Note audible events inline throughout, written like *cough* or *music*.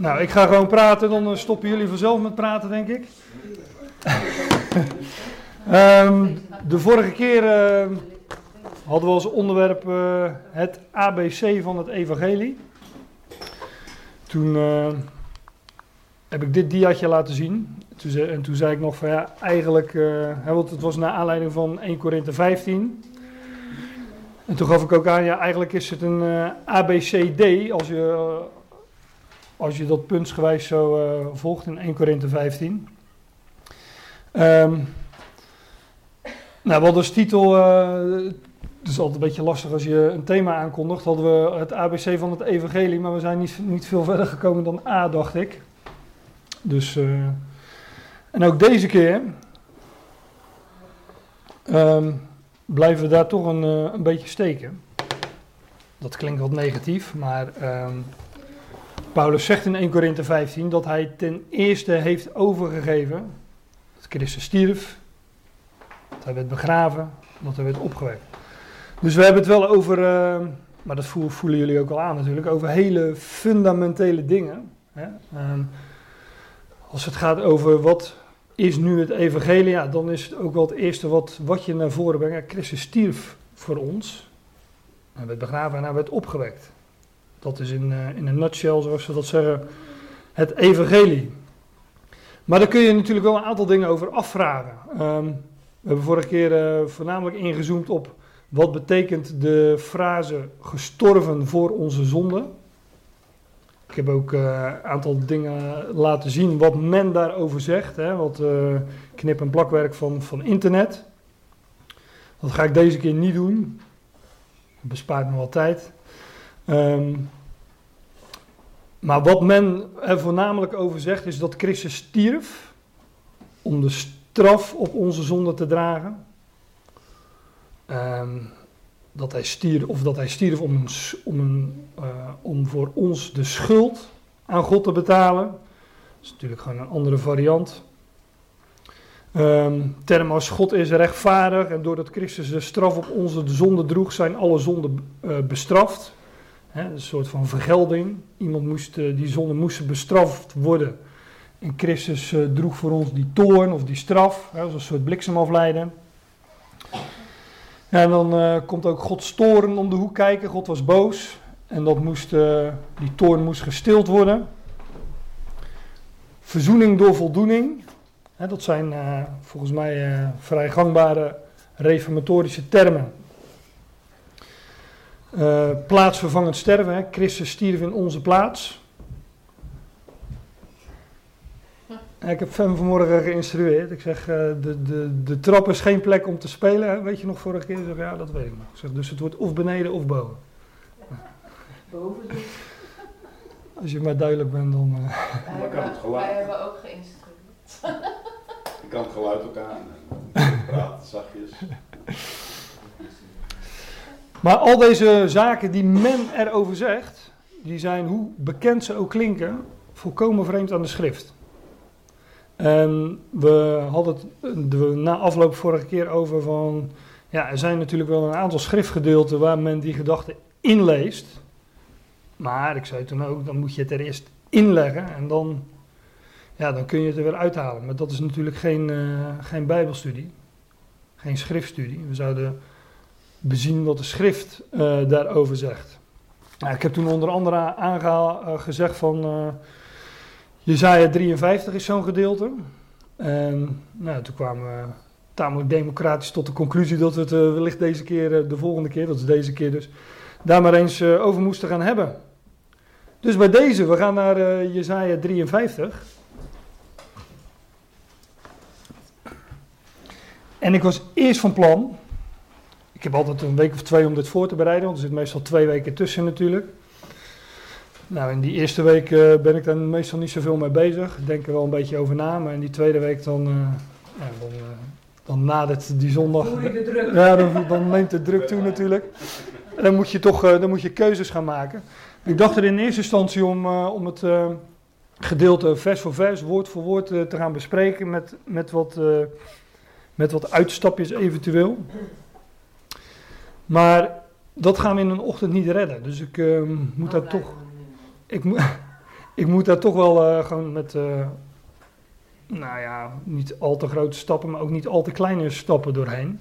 Nou, ik ga gewoon praten, dan stoppen jullie vanzelf met praten, denk ik. *laughs* Ehm, de vorige keer uh, hadden we als onderwerp uh, het ABC van het Evangelie. Toen uh, heb ik dit diaatje laten zien. Toen zei, en toen zei ik nog van ja, eigenlijk, want het was naar aanleiding van 1 Korinthe 15. En toen gaf ik ook aan, ja, eigenlijk is het een ABCD als je, als je dat puntsgewijs zo volgt in 1 Korinthe 15. Um, nou, hadden als titel, uh, het is altijd een beetje lastig als je een thema aankondigt, hadden we het ABC van het evangelie, maar we zijn niet, niet veel verder gekomen dan A, dacht ik. Dus, uh, en ook deze keer um, blijven we daar toch een, een beetje steken. Dat klinkt wat negatief, maar um, Paulus zegt in 1 Korinthe 15 dat hij ten eerste heeft overgegeven dat Christus stierf, dat hij werd begraven, dat hij werd opgewekt. Dus we hebben het wel over, uh, maar dat voelen jullie ook al aan natuurlijk, over hele fundamentele dingen. Hè? Um, als het gaat over wat is nu het evangelie, ja, dan is het ook wel het eerste wat, wat je naar voren brengt. Christus stierf voor ons. Hij werd begraven en hij werd opgewekt. Dat is in, uh, in een nutshell, zoals ze dat zeggen, het evangelie. Maar daar kun je natuurlijk wel een aantal dingen over afvragen. Um, we hebben vorige keer uh, voornamelijk ingezoomd op wat betekent de frase gestorven voor onze zonde. Ik heb ook een uh, aantal dingen laten zien wat men daarover zegt. Hè, wat knip- en plakwerk van, van internet. Dat ga ik deze keer niet doen. Dat bespaart me wel tijd. Um, maar wat men er voornamelijk over zegt is dat Christus stierf om de straf op onze zonde te dragen. Um, dat hij stierf, of dat hij stierf om, om, een, uh, om voor ons de schuld aan God te betalen. Dat is natuurlijk gewoon een andere variant. Um, term als God is rechtvaardig en doordat Christus de straf op onze zonde droeg, zijn alle zonden uh, bestraft. He, een soort van vergelding. Iemand moest, uh, die zonde moesten bestraft worden. En Christus uh, droeg voor ons die toorn of die straf, hè, als een soort bliksemafleiden. En dan uh, komt ook Gods toorn om de hoek kijken. God was boos en dat moest, die toorn moest gestild worden. Verzoening door voldoening. Hè, dat zijn volgens mij vrij gangbare reformatorische termen. Plaatsvervangend sterven. Hè. Christus stierf in onze plaats. Ik heb Fem vanmorgen geïnstrueerd. Ik zeg, uh, de, de, de trap is geen plek om te spelen. Weet je nog vorige keer? Ik zeg, ja, dat weet ik nog. Ik zeg, dus het wordt of beneden of boven. Boven dus. *laughs* Als je maar duidelijk bent, dan... Uh... Wij, hebben, wij hebben ook geïnstrueerd. Je kan het geluid ook aan. En *laughs* praat zachtjes. Maar al deze zaken die men erover zegt, die zijn, hoe bekend ze ook klinken, volkomen vreemd aan de schrift. En we hadden het na afloop vorige keer over van, ja, er zijn natuurlijk wel een aantal schriftgedeelten waar men die gedachten inleest. Maar ik zei toen ook, dan moet je het er eerst inleggen en dan, ja, dan kun je het er weer uithalen. Maar dat is natuurlijk geen, uh, geen bijbelstudie, geen schriftstudie. We zouden bezien wat de schrift uh, daarover zegt. Nou, ik heb toen onder andere aangezegd van... Uh, Jezaja 53 is zo'n gedeelte. En nou, toen kwamen we tamelijk democratisch tot de conclusie dat we het uh, wellicht deze keer, de volgende keer, dat is deze keer dus, daar maar eens over moesten gaan hebben. Dus bij deze, we gaan naar uh, Jezaja 53. En ik was eerst van plan, ik heb altijd een week of twee om dit voor te bereiden, want er zit meestal twee weken tussen natuurlijk. Nou, in die eerste week uh, ben ik daar meestal niet zoveel mee bezig. Ik denk er wel een beetje over na. Maar in die tweede week dan, uh, ja, dan, uh, dan nadert die zondag. De druk. Ja, dan, dan, neemt de druk toe natuurlijk. En dan moet je toch dan moet je keuzes gaan maken. Ik dacht er in eerste instantie om, om het gedeelte vers voor vers, woord voor woord te gaan bespreken. Met, met, wat, met wat uitstapjes eventueel. Maar dat gaan we in een ochtend niet redden. Dus ik moet daar toch ik, mo *laughs* ik moet daar toch wel eh, gewoon met, uh, nou ja, niet al te grote stappen, maar ook niet al te kleine stappen doorheen.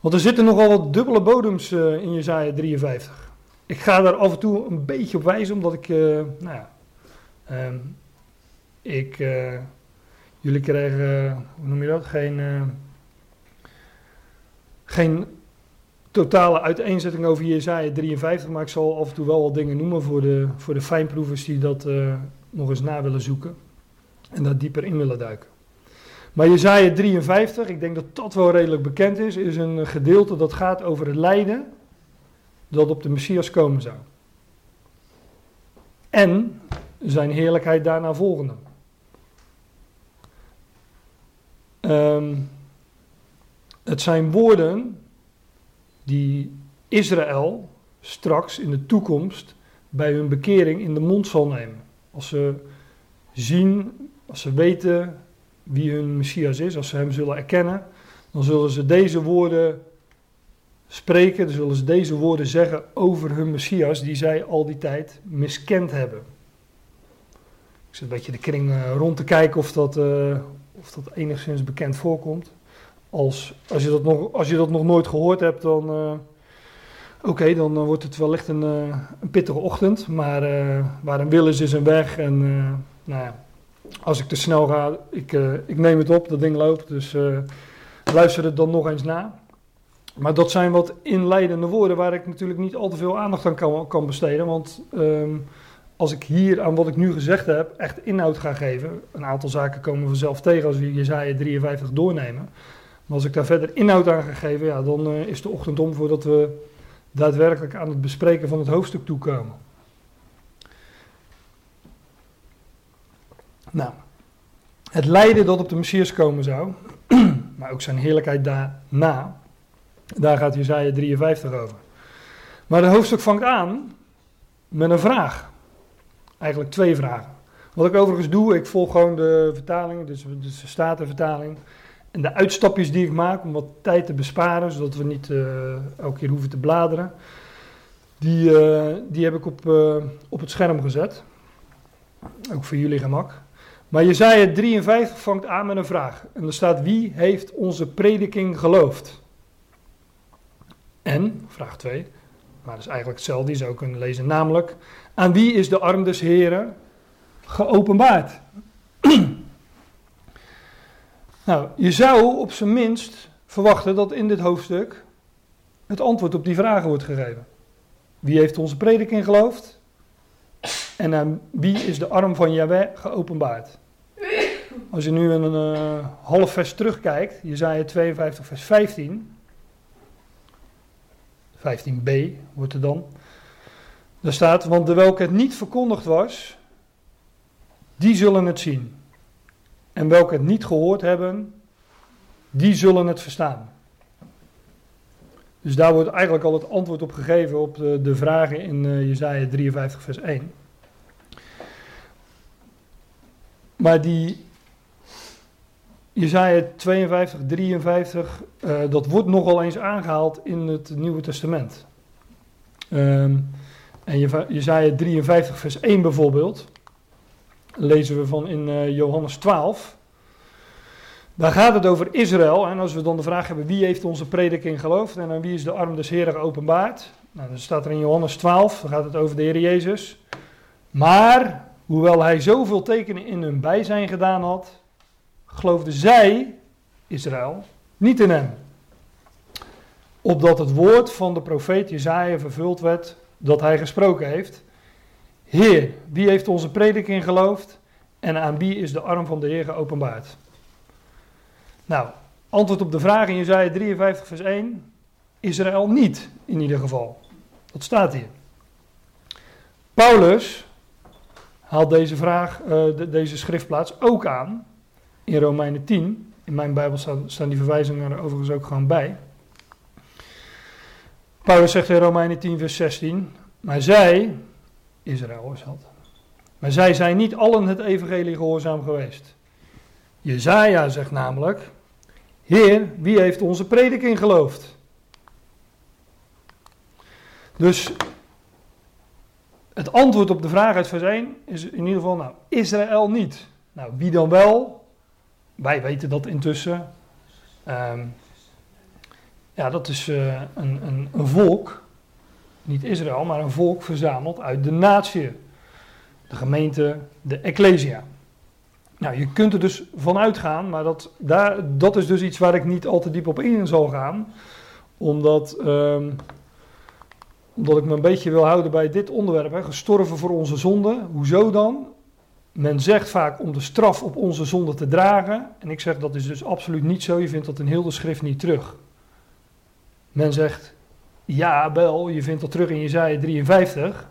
Want er zitten nogal wat dubbele bodems in Jezaja 53. Ik ga daar af en toe een beetje op wijzen, omdat ik, nou ja, um, ik, jullie krijgen, hoe noem je dat, geen, geen totale uiteenzetting over Jezaja 53, maar ik zal af en toe wel wat dingen noemen voor de, voor de fijnproevers die dat uh, nog eens na willen zoeken en daar dieper in willen duiken. Maar Jezaja 53, ik denk dat dat wel redelijk bekend is, is een gedeelte dat gaat over het lijden dat op de Messias komen zou. En zijn heerlijkheid daarna volgende. Um, het zijn woorden die Israël straks in de toekomst bij hun bekering in de mond zal nemen. Als ze zien, als ze weten wie hun Messias is, als ze hem zullen erkennen, dan zullen ze deze woorden spreken, dan zullen ze deze woorden zeggen over hun Messias die zij al die tijd miskend hebben. Ik zit een beetje de kring eh, rond te kijken of dat, uh, of dat enigszins bekend voorkomt. Als, als, je dat nog, als je dat nog nooit gehoord hebt, dan. Uh, Oké, dan uh, wordt het wellicht een, uh, een pittige ochtend. Maar waar een wil is, is een weg. En nou ja, als ik te snel ga, ik, ik neem het op, dat ding loopt. Dus luister het dan nog eens na. Maar dat zijn wat inleidende woorden waar ik natuurlijk niet al te veel aandacht aan kan, kan besteden. Want um, als ik hier aan wat ik nu gezegd heb echt inhoud ga geven. Een aantal zaken komen vanzelf tegen als we Jezaja 53 doornemen. Maar als ik daar verder inhoud aan ga geven, ja, dan uh, is de ochtend om voordat we daadwerkelijk aan het bespreken van het hoofdstuk toekomen. Nou, het lijden dat op de Messias komen zou, *clears throat* maar ook zijn heerlijkheid daarna, daar gaat Jezaja 53 over. Maar het hoofdstuk vangt aan met een vraag. Eigenlijk twee vragen. Wat ik overigens doe, ik volg gewoon de vertaling, dus, de Statenvertaling. En de uitstapjes die ik maak om wat tijd te besparen, zodat we niet uh, elke keer hoeven te bladeren, die, uh, die heb ik op, uh, op het scherm gezet. Ook voor jullie gemak. Maar Jezaja 53 vangt aan met een vraag. En er staat, wie heeft onze prediking geloofd? En, vraag 2, maar dat is eigenlijk hetzelfde, die zou kunnen lezen. Namelijk, aan wie is de arm des Heren geopenbaard? *clears throat* Nou, je zou op zijn minst verwachten dat in dit hoofdstuk het antwoord op die vragen wordt gegeven. Wie heeft onze prediking geloofd? En aan wie is de arm van Yahweh geopenbaard? Als je nu een uh, half vers terugkijkt, Jezaja 52 vers 15, 15b wordt er dan, daar staat, want de welke het niet verkondigd was, die zullen het zien. En welke het niet gehoord hebben, die zullen het verstaan. Dus daar wordt eigenlijk al het antwoord op gegeven op de, de vragen in uh, Jezaja 53 vers 1. Maar die Jezaja 52, 53, uh, dat wordt nogal eens aangehaald in het Nieuwe Testament. Um, en Jezaja 53 vers 1 bijvoorbeeld, lezen we van in uh, Johannes 12. Daar gaat het over Israël. En als we dan de vraag hebben wie heeft onze prediking geloofd en aan wie is de arm des Heren geopenbaard. Nou, dan staat er in Johannes 12, dan gaat het over de Heer Jezus. Maar, hoewel hij zoveel tekenen in hun bijzijn gedaan had, geloofden zij, Israël, niet in hem. Opdat het woord van de profeet Jezaja vervuld werd dat hij gesproken heeft. Heer, wie heeft onze prediking geloofd en aan wie is de arm van de Heer geopenbaard? Nou, antwoord op de vraag in Jezaja 53 vers 1, Israël niet in ieder geval. Dat staat hier. Paulus haalt deze vraag, uh, deze schriftplaats ook aan in Romeinen 10. In mijn Bijbel staan, staan die verwijzingen er overigens ook gewoon bij. Paulus zegt in Romeinen 10 vers 16, maar zij, Israël is dat. Maar zij zijn niet allen het evangelie gehoorzaam geweest. Jezaja zegt namelijk, Heer, wie heeft onze prediking geloofd? Dus het antwoord op de vraag uit vers 1 is in ieder geval, nou, Israël niet. Nou, wie dan wel? Wij weten dat intussen. Ehm, ja, dat is uh, een, een, een, volk, niet Israël, maar een volk verzameld uit de natie. De gemeente, de Ecclesia. Nou, je kunt er dus van uitgaan, maar dat, daar, dat is dus iets waar ik niet al te diep op in zal gaan. Omdat, um, omdat ik me een beetje wil houden bij dit onderwerp. Hè, gestorven voor onze zonde. Hoezo dan? Men zegt vaak om de straf op onze zonde te dragen. En ik zeg dat is dus absoluut niet zo. Je vindt dat in heel de schrift niet terug. Men zegt, ja, wel, je vindt dat terug in Jezaja 53.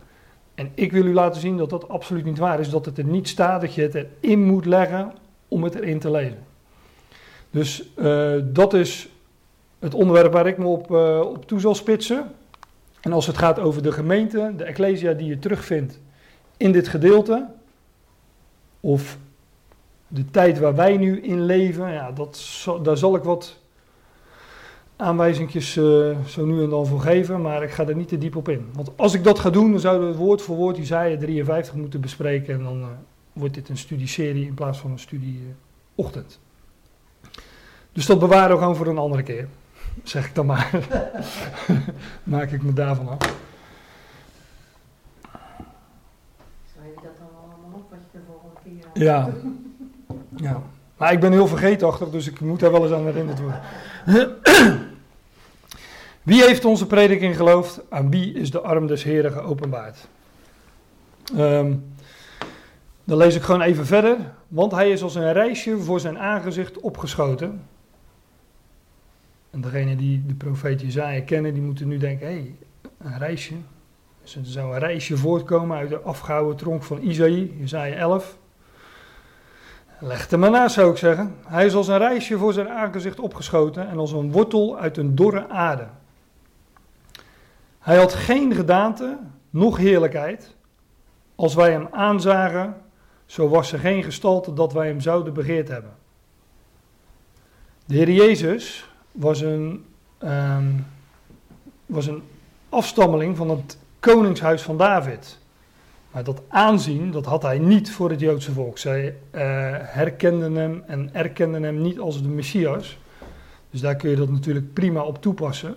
En ik wil u laten zien dat dat absoluut niet waar is. Dat het er niet staat dat je het erin moet leggen om het erin te lezen. Dus uh, dat is het onderwerp waar ik me op, uh, op toe zal spitsen. En als het gaat over de gemeente, de ecclesia die je terugvindt in dit gedeelte, of de tijd waar wij nu in leven, ja, dat, daar zal ik wat aanwijzingjes uh, zo nu en dan voor geven, maar ik ga er niet te diep op in. Want als ik dat ga doen, dan zouden we woord voor woord Isaiah 53 moeten bespreken en dan uh, wordt dit een studieserie in plaats van een studieochtend. dus dat bewaren we gewoon voor een andere keer, zeg ik dan maar. *laughs* Maak ik me daarvan af. Schrijf je dat dan allemaal op wat je de volgende keer... Ja. ja. Maar ik ben heel vergeetachtig, dus ik moet daar wel eens aan herinnerd worden. *coughs* Wie heeft onze prediking geloofd? Aan wie is de arm des Heren geopenbaard? Um, dan lees ik gewoon even verder. Want hij is als een reisje voor zijn aangezicht opgeschoten. En degene die de profeet Jezaja kennen, die moeten nu denken, hé, hey, een reisje. Dus er zou een reisje voortkomen uit de afgehouden tronk van Isaïe, Jezaja 11. Leg er maar naast, zou ik zeggen. Hij is als een reisje voor zijn aangezicht opgeschoten en als een wortel uit een dorre aarde. Hij had geen gedaante, noch heerlijkheid. Als wij hem aanzagen, zo was er geen gestalte dat wij hem zouden begeerd hebben. De Heer Jezus was een, um, was een afstammeling van het koningshuis van David. Maar dat aanzien, dat had hij niet voor het Joodse volk. Zij uh, herkenden hem en erkenden hem niet als de Messias. Dus daar kun je dat natuurlijk prima op toepassen.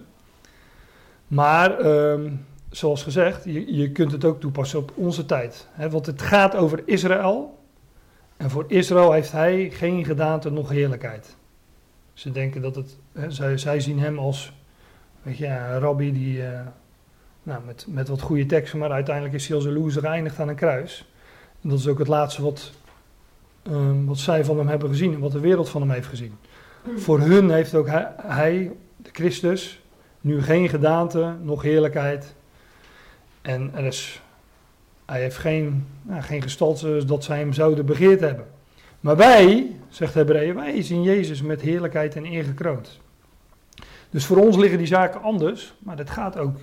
Maar um, zoals gezegd, je, je, kunt het ook toepassen op onze tijd. Hè, want het gaat over Israël. En voor Israël heeft hij geen gedaante nog heerlijkheid. Ze denken dat het. Hè, zij, zij, zien hem als. Weet je, een rabbi die. Uh, nou, met, met wat goede teksten, maar uiteindelijk is hij als een loser geëindigd aan een kruis. En dat is ook het laatste wat, um, wat zij van hem hebben gezien en wat de wereld van hem heeft gezien. Voor hun heeft ook hij, hij de Christus, nu geen gedaante, nog heerlijkheid. En er is, hij heeft geen, nou, geen gestalte dat zij hem zouden begeerd hebben. Maar wij, zegt Hebreeën, wij zien Jezus met heerlijkheid en eer gekroond. Dus voor ons liggen die zaken anders, maar dit gaat ook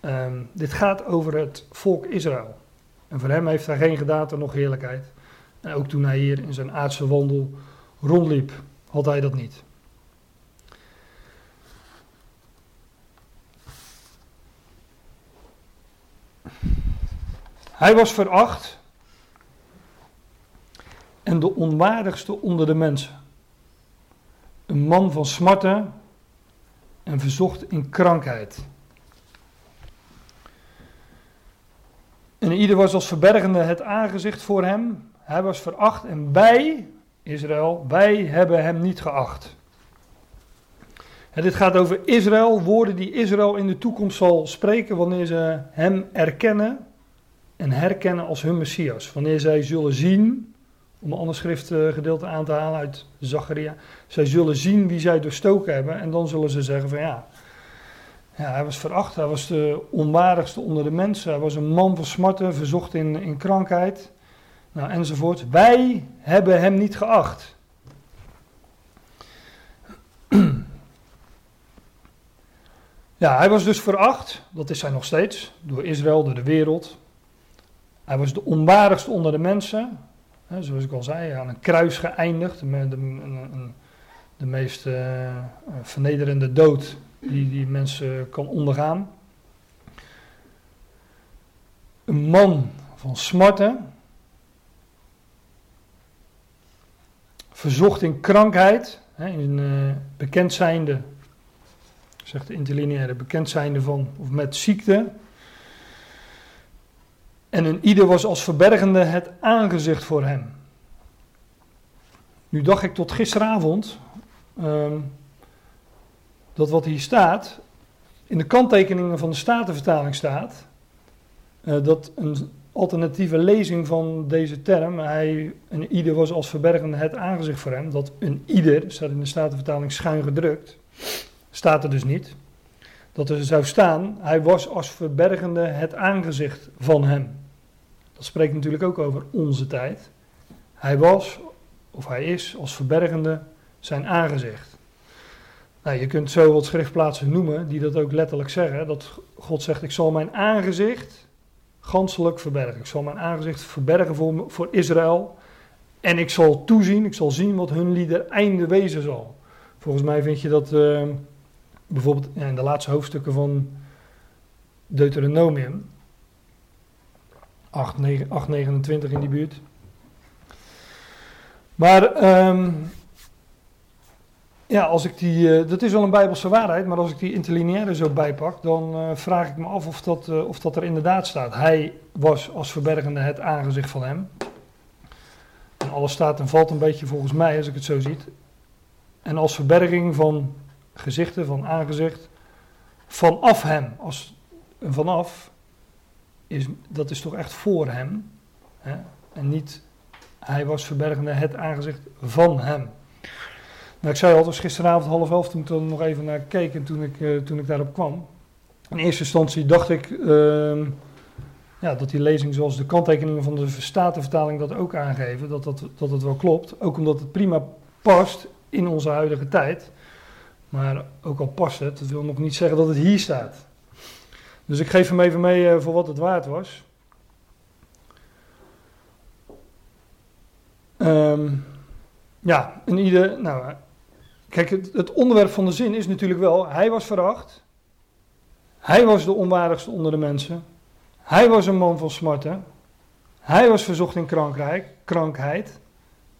um, dit gaat over het volk Israël. En voor hem heeft hij geen gedaante nog heerlijkheid. En ook toen hij hier in zijn aardse wandel rondliep, had hij dat niet. Hij was veracht en de onwaardigste onder de mensen. Een man van smarten en verzocht in krankheid. En ieder was als verbergende het aangezicht voor hem. Hij was veracht en wij, Israël, wij hebben hem niet geacht. En dit gaat over Israël, woorden die Israël in de toekomst zal spreken wanneer ze hem erkennen en herkennen als hun Messias. Wanneer zij zullen zien, om een ander schriftgedeelte aan te halen uit Zacharia, zij zullen zien wie zij doorstoken hebben en dan zullen ze zeggen van ja, ja, hij was veracht, hij was de onwaardigste onder de mensen, hij was een man van smarten, verzocht in, in krankheid, nou, enzovoort. Wij hebben hem niet geacht. *clears throat* Ja, hij was dus veracht, dat is hij nog steeds, door Israël, door de wereld. Hij was de onwaardigste onder de mensen, hè, zoals ik al zei, aan een kruis geëindigd, de, de, de meest uh, vernederende dood die die mensen kan ondergaan. een man van smarten, verzocht in krankheid, in uh, bekend zijnde, zegt de interlineaire, bekend zijnde van, of met ziekte. En een ieder was als verbergende het aangezicht voor hem. Nu dacht ik tot gisteravond um, dat wat hier staat, in de kanttekeningen van de Statenvertaling staat, uh, dat een alternatieve lezing van deze term, hij, een ieder was als verbergende het aangezicht voor hem, dat een ieder, staat in de Statenvertaling schuin gedrukt, staat er dus niet, dat er zou staan, hij was als verbergende het aangezicht van hem. Dat spreekt natuurlijk ook over onze tijd. Hij was, of hij is, als verbergende zijn aangezicht. Nou, je kunt zo wat schriftplaatsen noemen die dat ook letterlijk zeggen. Dat God zegt, ik zal mijn aangezicht ganselijk verbergen. Ik zal mijn aangezicht verbergen voor, Israël. En ik zal toezien, ik zal zien wat hun lieder einde wezen zal. Volgens mij vind je dat uh, bijvoorbeeld in de laatste hoofdstukken van Deuteronomium. 8, 9, 8 29 in die buurt. Maar um, ja, als ik die, uh, dat is wel een bijbelse waarheid, maar als ik die interlineaire zo bijpak, dan uh, vraag ik me af of dat, uh, of dat er inderdaad staat. Hij was als verbergende het aangezicht van hem. En alles staat en valt een beetje volgens mij, als ik het zo zie. En als verberging van gezichten, van aangezicht, vanaf hem. Als vanaf, is, dat is toch echt voor hem. Hè? En niet, hij was verbergende het aangezicht van hem. Nou, ik zei al, was gisteravond half elf toen ik er nog even naar keek en toen ik, uh, toen ik daarop kwam. In eerste instantie dacht ik uh, ja, dat die lezing zoals de kanttekeningen van de Statenvertaling dat ook aangeven, dat, dat, dat het wel klopt. Ook omdat het prima past in onze huidige tijd. Maar ook al past het, dat wil nog niet zeggen dat het hier staat. Dus ik geef hem even mee uh, voor wat het waard was. Um, ja, en ieder, nou, Kijk, het, het, onderwerp van de zin is natuurlijk wel, hij was veracht. Hij was de onwaardigste onder de mensen. Hij was een man van smarten. Hij was verzocht in krankrijk, krankheid.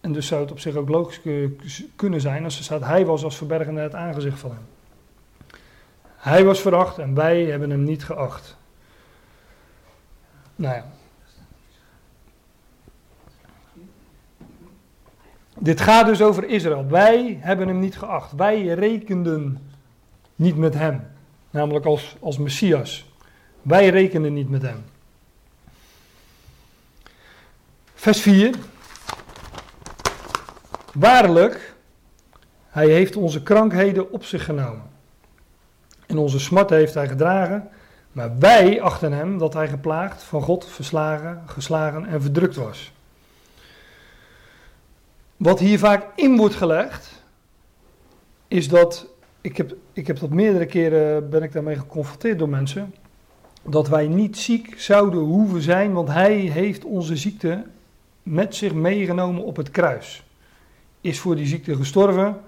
En dus zou het op zich ook logisch kunnen zijn als er staat, hij was als verbergende het aangezicht van hem. Hij was veracht en wij hebben hem niet geacht. Nou ja, Dit gaat dus over Israël. Wij hebben hem niet geacht. Wij rekenden niet met hem. Namelijk als, als Messias. Wij rekenden niet met hem. Vers 4. Waarlijk, hij heeft onze krankheden op zich genomen. En onze smarten heeft hij gedragen. Maar wij achten hem dat hij geplaagd, van God verslagen, geslagen en verdrukt was. Wat hier vaak in wordt gelegd, is dat, ik heb, ik heb dat meerdere keren, ben ik daarmee geconfronteerd door mensen, dat wij niet ziek zouden hoeven zijn, want hij heeft onze ziekte met zich meegenomen op het kruis. Is voor die ziekte gestorven,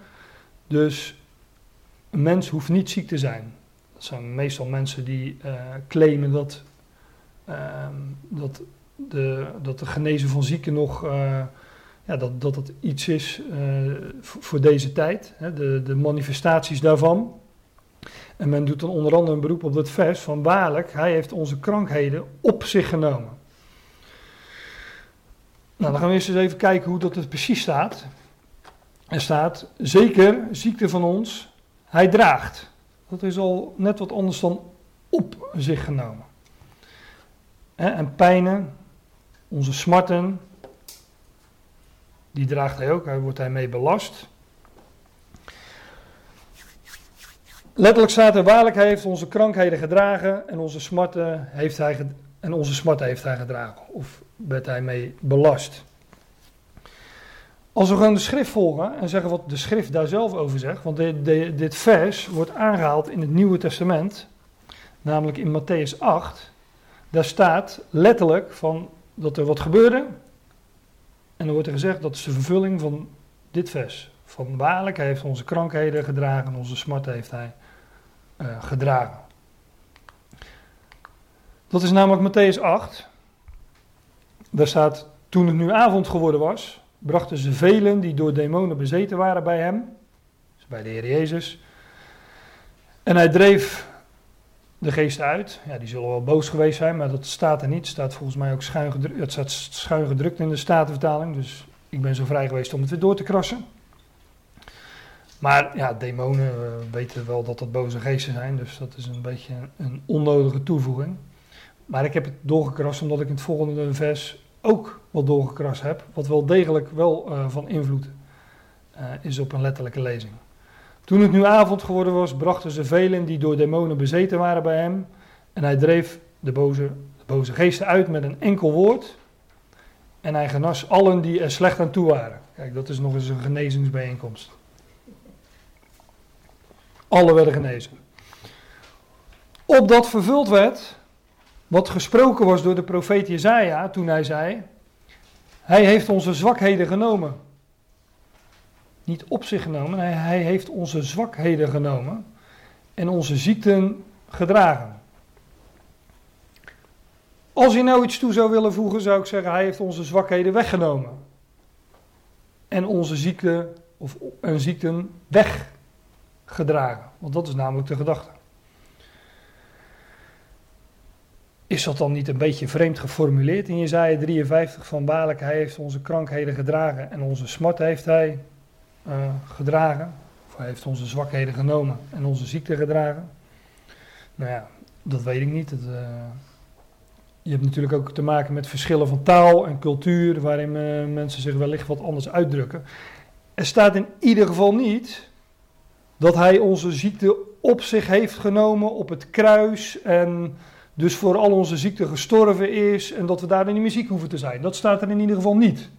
dus een mens hoeft niet ziek te zijn. Dat zijn meestal mensen die uh, claimen dat, uh, dat, de, dat de genezen van zieken nog... Uh, ja, dat, dat het iets is uh, voor deze tijd, hè, de, de manifestaties daarvan. En men doet dan onder andere een beroep op dat vers van waarlijk, hij heeft onze krankheden op zich genomen. Nou, dan gaan we eerst eens even kijken hoe dat er precies staat. Er staat, zeker ziekte van ons, hij draagt. Dat is al net wat anders dan op zich genomen. En pijnen, onze smarten, die draagt hij ook, daar wordt hij mee belast. Letterlijk staat er, waarlijk hij heeft onze krankheden gedragen en onze smarten heeft hij, en onze smarten heeft hij gedragen. Of werd hij mee belast. Als we gewoon de schrift volgen en zeggen wat de schrift daar zelf over zegt, want dit, vers wordt aangehaald in het Nieuwe Testament, namelijk in Matthäus 8, daar staat letterlijk van dat er wat gebeurde en dan wordt er gezegd dat is de vervulling van dit vers. Van waarlijk, hij heeft onze krankheden gedragen, onze smarten heeft hij uh, gedragen. Dat is namelijk Matthäus 8. Daar staat, toen het nu avond geworden was, brachten ze velen die door demonen bezeten waren bij hem, dus bij de Heer Jezus. En hij dreef de geesten uit. Ja, die zullen wel boos geweest zijn, maar dat staat er niet. Staat volgens mij ook schuin gedrukt, het staat schuin gedrukt in de Statenvertaling, dus ik ben zo vrij geweest om het weer door te krassen. Maar ja, demonen, we weten wel dat dat boze geesten zijn, dus dat is een beetje een onnodige toevoeging. Maar ik heb het doorgekrast omdat ik in het volgende vers ook wat doorgekrast heb, wat wel degelijk wel uh, van invloed uh, is op een letterlijke lezing. Toen het nu avond geworden was, brachten ze velen die door demonen bezeten waren bij hem. En hij dreef de boze, de boze geesten uit met een enkel woord. En hij genas allen die er slecht aan toe waren. Kijk, dat is nog eens een genezingsbijeenkomst. Alle werden genezen. Opdat vervuld werd wat gesproken was door de profeet Jezaja toen hij zei: Hij heeft onze zwakheden genomen. Niet op zich genomen, hij, hij heeft onze zwakheden genomen en onze ziekten gedragen. Als hij nou iets toe zou willen voegen, zou ik zeggen: Hij heeft onze zwakheden weggenomen. En onze ziekte of een ziekten weggedragen. Want dat is namelijk de gedachte. Is dat dan niet een beetje vreemd geformuleerd in Jezaja 53 van waarlijk hij heeft onze krankheden gedragen en onze smart heeft hij uh, gedragen. Of hij heeft onze zwakheden genomen en onze ziekte gedragen. Nou ja, dat weet ik niet. Het, uh, je hebt natuurlijk ook te maken met verschillen van taal en cultuur, waarin uh, mensen zich wellicht wat anders uitdrukken. Er staat in ieder geval niet dat hij onze ziekte op zich heeft genomen op het kruis en dus voor al onze ziekte gestorven is en dat we daar in de muziek hoeven te zijn. Dat staat er in ieder geval niet.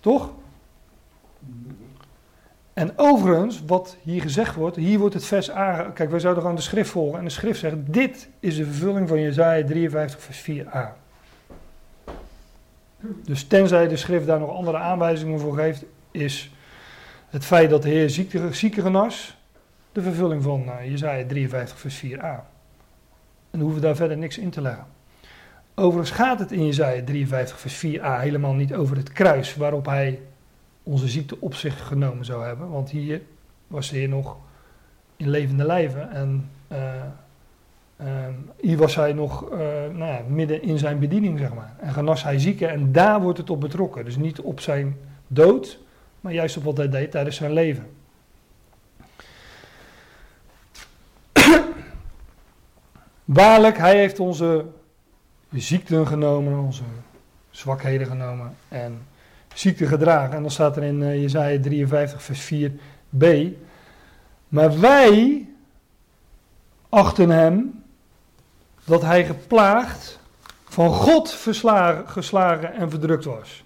Toch? En overigens, wat hier gezegd wordt, hier wordt het vers aange... Kijk, wij zouden gewoon de schrift volgen en de schrift zegt, dit is de vervulling van Jezaja 53 vers 4a. Dus tenzij de schrift daar nog andere aanwijzingen voor geeft, is het feit dat de Heer ziekte, zieke genas, de vervulling van uh, Jezaja 53 vers 4a. En hoeven we daar verder niks in te leggen. Overigens gaat het in Jezaja 53 vers 4a helemaal niet over het kruis waarop hij onze ziekte op zich genomen zou hebben. Want hier was hij nog in levende lijven en uh, uh, hier was hij nog uh, nou ja, midden in zijn bediening, zeg maar. En genas hij zieken en daar wordt het op betrokken. Dus niet op zijn dood, maar juist op wat hij deed tijdens zijn leven. Waarlijk, hij heeft onze ziekten genomen, onze zwakheden genomen en ziekte gedragen. En dan staat er in uh, Jezaja 53 vers 4b. Maar wij achten hem dat hij geplaagd, van God verslagen, geslagen en verdrukt was.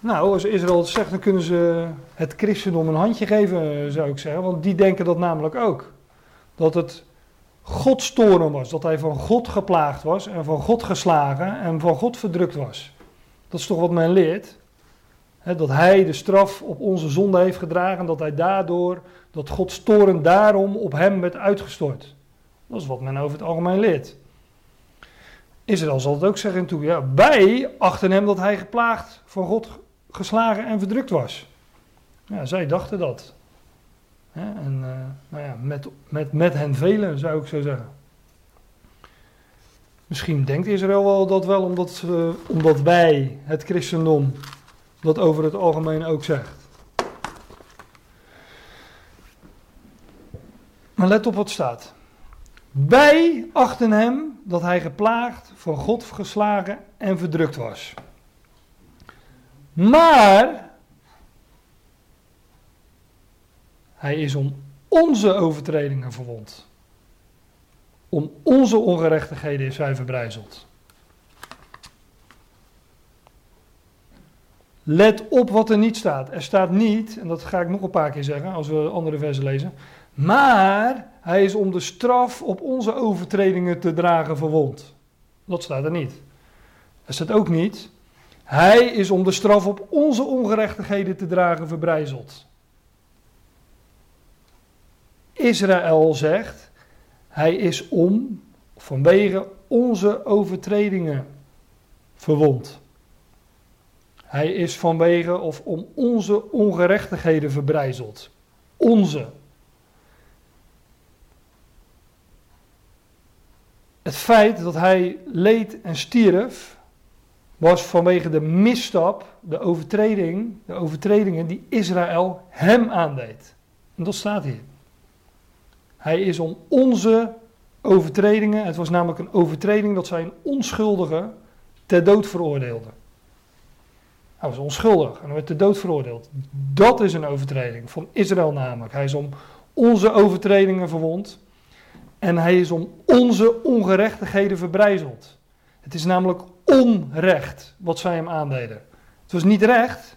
Nou, als Israël het zegt, dan kunnen ze het christendom een handje geven, zou ik zeggen. Want die denken dat namelijk ook. Dat het Gods toren was. Dat hij van God geplaagd was en van God geslagen en van God verdrukt was. Dat is toch wat men leert. dat hij de straf op onze zonde heeft gedragen. Dat hij daardoor, dat Gods toren daarom op hem werd uitgestort. Dat is wat men over het algemeen leert. Israël zal het ook zeggen toe. Ja, wij achten hem dat hij geplaagd van God geslagen en verdrukt was. Ja, zij dachten dat. En uh, nou ja, met, met, met hen velen zou ik zo zeggen. Misschien denkt Israël wel dat wel, omdat, omdat wij, het christendom, dat over het algemeen ook zegt. Maar let op wat staat. Wij achten hem dat hij geplaagd, van God geslagen en verdrukt was. Maar hij is om onze overtredingen verwond. Om onze ongerechtigheden is hij verbrijzeld. Let op wat er niet staat. Er staat niet, en dat ga ik nog een paar keer zeggen als we andere versen lezen. Maar hij is om de straf op onze overtredingen te dragen verwond. Dat staat er niet. Er staat ook niet. Hij is om de straf op onze ongerechtigheden te dragen verbrijzeld. Israël zegt: Hij is om, vanwege onze overtredingen verwond. Hij is vanwege of om onze ongerechtigheden verbrijzeld. Onze. Het feit dat hij leed en stierf, was vanwege de misstap, de overtreding, de overtredingen die Israël hem aandeed. En dat staat hier. Hij is om onze overtredingen, het was namelijk een overtreding dat zij een onschuldige ter dood veroordeelde. Hij was onschuldig en werd ter dood veroordeeld. Dat is een overtreding van Israël namelijk. Hij is om onze overtredingen verwond en hij is om onze ongerechtigheden verbrijzeld. Het is namelijk onrecht wat zij hem aandeden. Het was niet recht.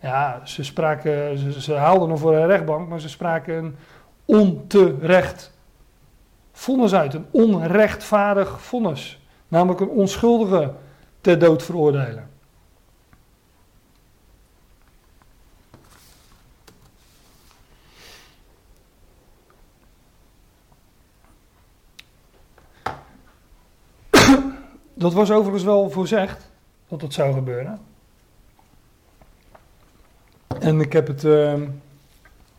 Ja, ze, spraken, ze, ze haalden hem voor een rechtbank, maar ze spraken een onterecht vonnis uit. Een onrechtvaardig vonnis. Namelijk een onschuldige ter dood veroordelen. *coughs* Dat was overigens wel voorzegd dat dat zou gebeuren. En ik heb het, uh,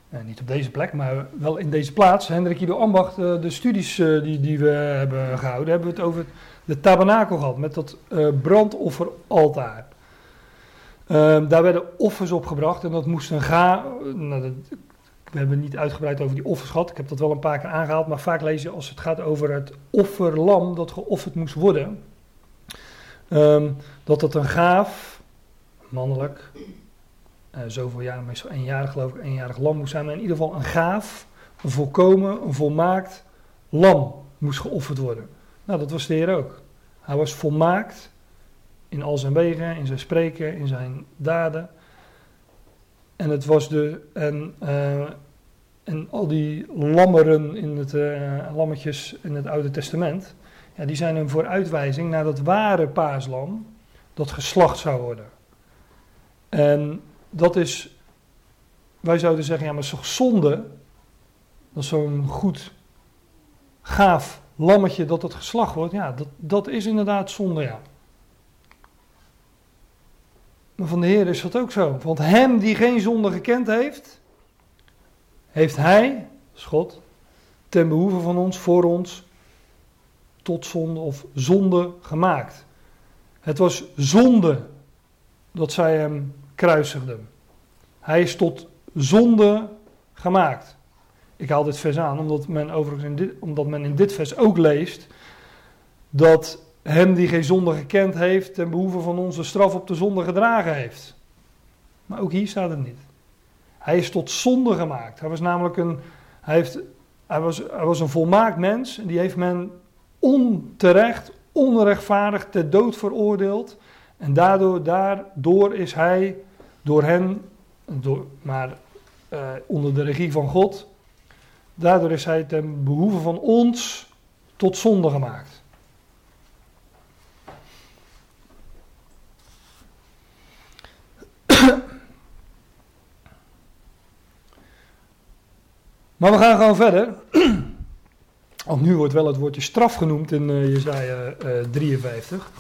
niet op deze plek, maar wel in deze plaats, Hendrik Ido Ambacht, uh, de studies uh, die, die we hebben gehouden, hebben we het over de tabernakel gehad, met dat brandofferaltaar. Ehm, daar werden offers opgebracht en dat moest een ga. Nou, dat, we hebben niet uitgebreid over die offers gehad, ik heb dat wel een paar keer aangehaald, maar vaak je als het gaat over het offerlam dat geofferd moest worden Um, dat het een gaaf, mannelijk, zoveel jaar, meestal jaar geloof ik, eenjarig lam moest zijn, maar in ieder geval een gaaf, een volkomen, een volmaakt lam moest geofferd worden. Nou, dat was de Heer ook. Hij was volmaakt in al zijn wegen, in zijn spreken, in zijn daden. En het was de, en, uh, en al die lammeren in het, uh, lammetjes in het Oude Testament, ja, die zijn een vooruitwijzing naar dat ware paaslam dat geslacht zou worden. En dat is, wij zouden zeggen, ja maar toch zonde, dat zo'n goed, gaaf lammetje dat het geslacht wordt, ja, dat, dat is inderdaad zonde, ja. Maar van de Heer is dat ook zo. Want hem die geen zonde gekend heeft, heeft hij, schot, ten behoeve van ons, voor ons, tot zonde of zonde gemaakt. Het was zonde dat zij hem kruisigden. Hij is tot zonde gemaakt. Ik haal dit vers aan omdat men overigens in dit, omdat men in dit vers ook leest dat hem die geen zonde gekend heeft ten behoeve van onze straf op de zonde gedragen heeft. Maar ook hier staat het niet. Hij is tot zonde gemaakt. Hij was namelijk een, hij heeft, hij was, hij was een volmaakt mens en die heeft men onterecht, onrechtvaardig ter dood veroordeeld. En daardoor, daardoor is hij door hen, door, maar uh, onder de regie van God, daardoor is hij ten behoeve van ons tot zonde gemaakt. *clears throat* Maar we gaan gewoon verder. *clears throat* Want nu wordt wel het woordje straf genoemd in uh, Jezaja uh, 53.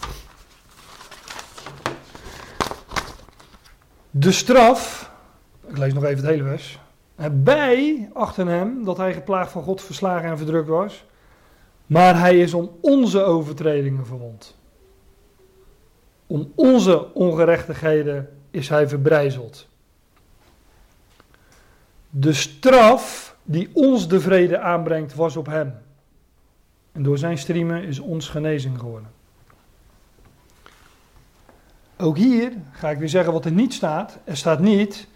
De straf, ik lees nog even het hele vers. Bij achter hem dat hij geplaagd van God verslagen en verdrukt was. Maar hij is om onze overtredingen verwond. Om onze ongerechtigheden is hij verbrijzeld. De straf die ons de vrede aanbrengt was op hem. En door zijn striemen is ons genezing geworden. Ook hier ga ik weer zeggen wat er niet staat. Er staat niet,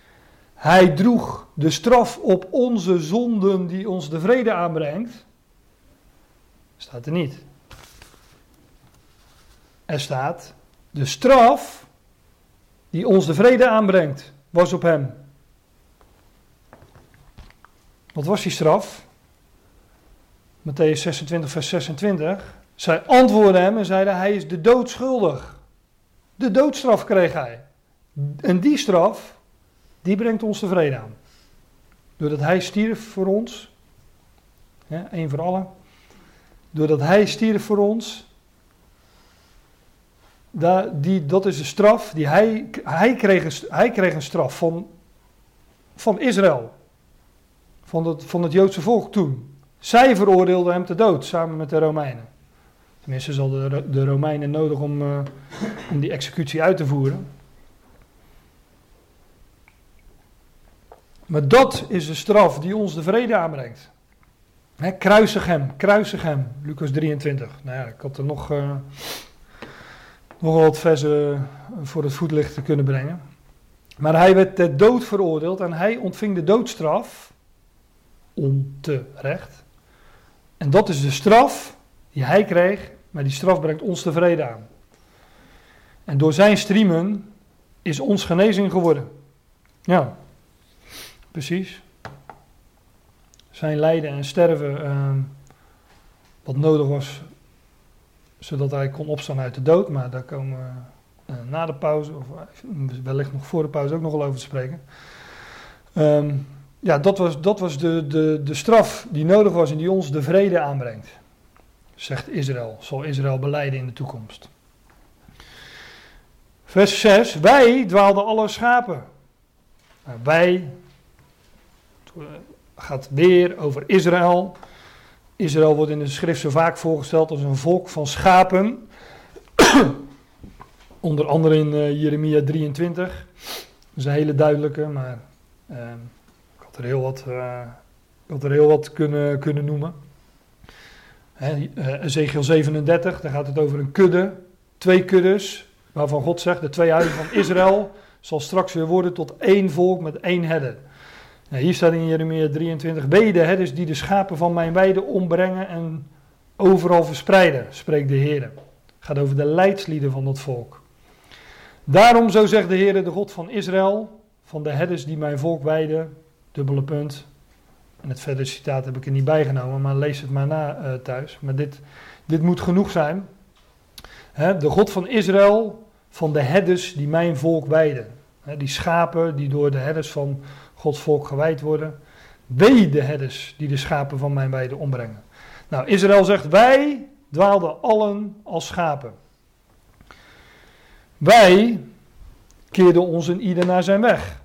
hij droeg de straf op onze zonden die ons de vrede aanbrengt. Staat er niet. Er staat, de straf die ons de vrede aanbrengt, was op hem. Wat was die straf? Matthäus 26, vers 26. Zij antwoordden hem en zeiden: Hij is de dood schuldig. De doodstraf kreeg hij. En die straf, die brengt ons tevreden aan. Doordat hij stierf voor ons, één voor allen, doordat hij stierf voor ons, die, dat is de straf die hij, hij, kreeg, een, hij kreeg een straf van, van Israël, van het, van het Joodse volk toen. Zij veroordeelden hem te dood samen met de Romeinen. Tenminste, zal de, de Romeinen nodig om, uh, om die executie uit te voeren. Maar dat is de straf die ons de vrede aanbrengt. He, kruisig hem, kruisig hem, Lucas 23. Nou ja, ik had er nog, uh, nog wat versen voor het voetlicht te kunnen brengen. Maar hij werd ter dood veroordeeld en hij ontving de doodstraf onterecht. En dat is de straf die hij kreeg, maar die straf brengt ons de vrede aan. En door zijn streamen is ons genezing geworden. Ja, precies. Zijn lijden en sterven, uh, wat nodig was, zodat hij kon opstaan uit de dood. Maar daar komen we uh, na de pauze, of wellicht nog voor de pauze ook nog wel over te spreken. Um, ja, dat was, dat was de, de, de straf die nodig was en die ons de vrede aanbrengt. Zegt Israël, zal Israël beleiden in de toekomst. Vers 6, wij dwaalden alle schapen. Nou, wij, gaat weer over Israël. Israël wordt in de schrift zo vaak voorgesteld als een volk van schapen. *clears throat* Onder andere in uh, Jeremia 23. Dat is een hele duidelijke, maar... Uh, er heel wat, uh, had er heel wat kunnen, kunnen noemen. Uh, Ezekiel 37, daar gaat het over een kudde, twee kuddes, waarvan God zegt, de twee huizen van Israël zal straks weer worden tot één volk met één herder. Nou, hier staat in Jeremia 23, wee de herders die de schapen van mijn weide ombrengen en overal verspreiden, spreekt de Heer. Het gaat over de leidslieden van dat volk. Daarom, zo zegt de Heer, de God van Israël, van de herders die mijn volk weiden, dubbele punt. En het verdere citaat heb ik er niet bijgenomen, maar lees het maar na uh, thuis. Maar dit, dit moet genoeg zijn. De God van Israël, van de herders die mijn volk weiden. Die schapen die door de herders van Gods volk gewijd worden. Wee de herders die de schapen van mijn weiden ombrengen. Nou, Israël zegt, wij dwaalden allen als schapen. Wij keerden ons in ieder naar zijn weg.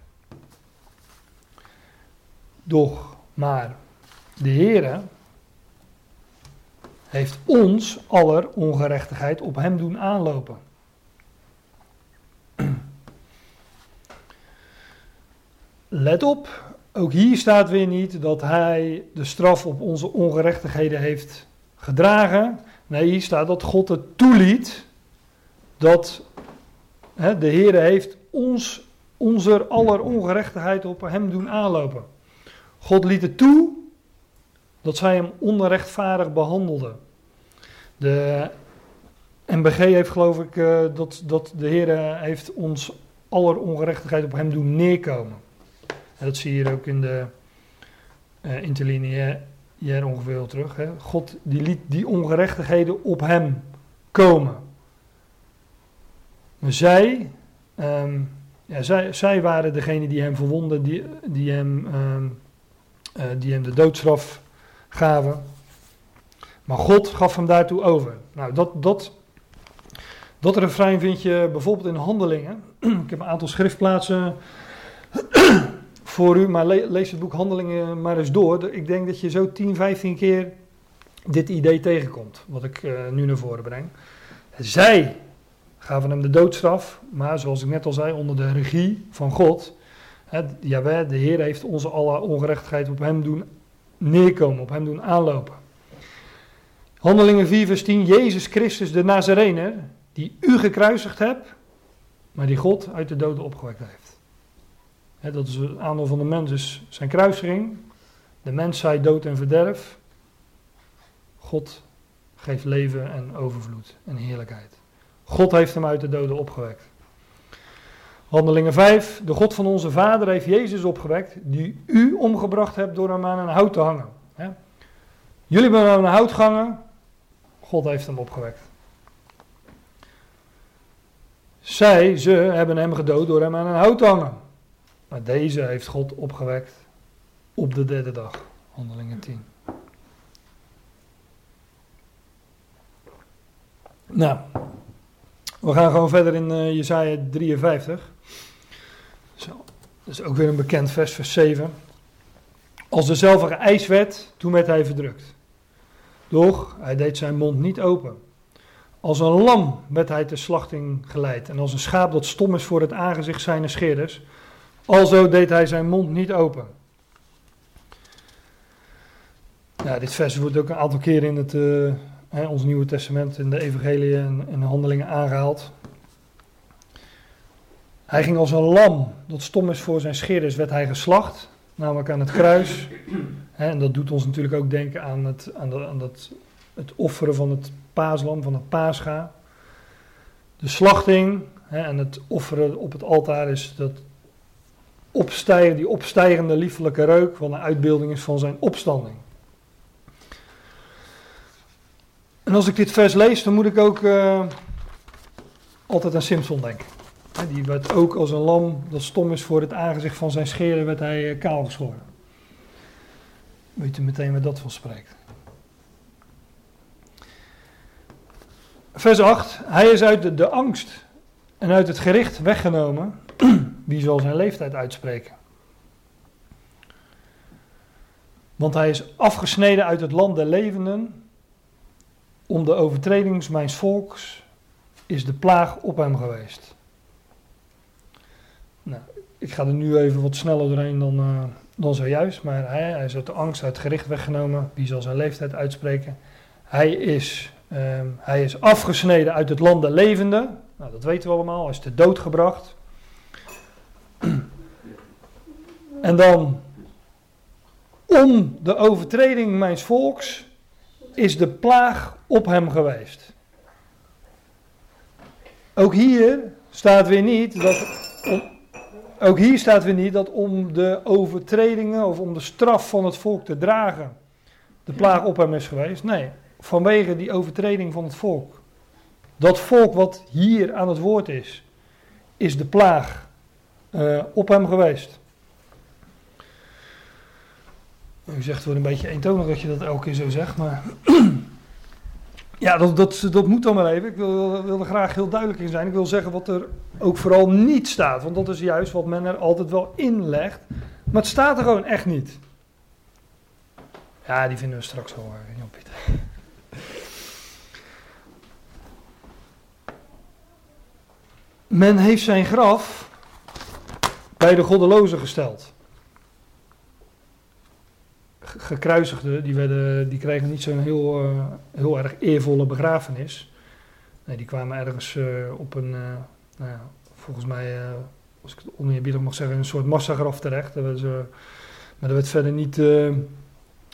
Doch, maar de Heere heeft ons aller ongerechtigheid op hem doen aanlopen. Let op, ook hier staat weer niet dat hij de straf op onze ongerechtigheden heeft gedragen. Nee, hier staat dat God het toeliet dat hè, de Heere heeft ons, onze aller ongerechtigheid op hem doen aanlopen. God liet het toe dat zij hem onrechtvaardig behandelden. De MBG heeft geloof ik uh, dat, dat de Heer heeft ons aller ongerechtigheid op hem doen neerkomen. En dat zie je hier ook in de uh, interlineair ongeveer terug. Hè. God die liet die ongerechtigheden op hem komen. Maar zij, um, ja, zij, zij waren degene die hem verwonden, die, die hem... Uh, die hem de doodstraf gaven. Maar God gaf hem daartoe over. Nou, dat, dat, dat refrein vind je bijvoorbeeld in Handelingen. *clears throat* Ik heb een aantal schriftplaatsen *clears throat* voor u, maar lees het boek Handelingen maar eens door. Ik denk dat je zo 10, 15 keer dit idee tegenkomt, wat ik uh, nu naar voren breng. Zij gaven hem de doodstraf, maar zoals ik net al zei, onder de regie van God. Jawel, de Heer heeft onze alle ongerechtigheid op hem doen neerkomen, op hem doen aanlopen. Handelingen 4 vers 10, Jezus Christus de Nazarener, die u gekruisigd hebt, maar die God uit de doden opgewekt heeft. dat is het aandeel van de mens, dus zijn kruisiging. De mens zei dood en verderf. God geeft leven en overvloed en heerlijkheid. God heeft hem uit de doden opgewekt. Handelingen 5. De God van onze vader heeft Jezus opgewekt, die u omgebracht hebt door hem aan een hout te hangen. Jullie hebben aan een hout gehangen, God heeft hem opgewekt. Zij, ze, hebben hem gedood door hem aan een hout te hangen. Maar deze heeft God opgewekt op de derde dag. Handelingen 10. Nou, we gaan gewoon verder in uh, Jezaja 53. Dat is ook weer een bekend vers, vers 7. Als dezelfde ijs werd, toen werd hij verdrukt. Doch hij deed zijn mond niet open. Als een lam werd hij ter slachting geleid. En als een schaap dat stom is voor het aangezicht zijner scheerders. Alzo deed hij zijn mond niet open. Ja, dit vers wordt ook een aantal keren in het, uh, hè, ons Nieuwe Testament, in de Evangelie en, en de handelingen aangehaald. Hij ging als een lam dat stom is voor zijn scheerders, werd hij geslacht, namelijk aan het kruis. en dat doet ons natuurlijk ook denken aan, het, aan, de, aan dat, het offeren van het paaslam, van het paascha. De slachting en het offeren op het altaar is dat opstijgen, die opstijgende liefelijke reuk, wat een uitbeelding is van zijn opstanding. En als ik dit vers lees, dan moet ik ook uh, altijd aan Simpson denken. Die werd ook als een lam dat stom is voor het aangezicht van zijn scheren, werd hij uh, kaal geschoren. Weet u meteen waar dat van spreekt. Vers 8. Hij is uit de, de angst en uit het gericht weggenomen. *clears throat* Wie zal zijn leeftijd uitspreken? Want hij is afgesneden uit het land der levenden om de overtredings mijns volks is de plaag op hem geweest. Nou, ik ga er nu even wat sneller doorheen dan, uh, dan zojuist, maar hij, hij is uit de angst, uit gericht weggenomen. Wie zal zijn leeftijd uitspreken? Hij is, um, hij is afgesneden uit het land der levenden. Nou, dat weten we allemaal. Hij is te dood gebracht. En dan om de overtreding mijns volks is de plaag op hem geweest. Ook hier staat weer niet dat. Ook hier staat weer niet dat om de overtredingen of om de straf van het volk te dragen de plaag op hem is geweest. Nee, vanwege die overtreding van het volk. Dat volk wat hier aan het woord is, is de plaag uh, op hem geweest. U zegt het wordt een beetje eentonig dat je dat elke keer zo zegt, maar ja, dat, dat, dat moet dan maar even. Ik wil, wil er graag heel duidelijk in zijn. Ik wil zeggen wat er ook vooral niet staat, want dat is juist wat men er altijd wel in legt. Maar het staat er gewoon echt niet. Ja, die vinden we straks wel, eh, Jan Pieter. Men heeft zijn graf bij de goddelozen gesteld gekruisigden, die, werden, die kregen niet zo'n heel, uh, heel erg eervolle begrafenis. Nee, die kwamen ergens uh, op een, uh, nou ja, volgens mij, als ik het oneerbiedig mag zeggen, een soort massagraf terecht. Maar er werd verder niet,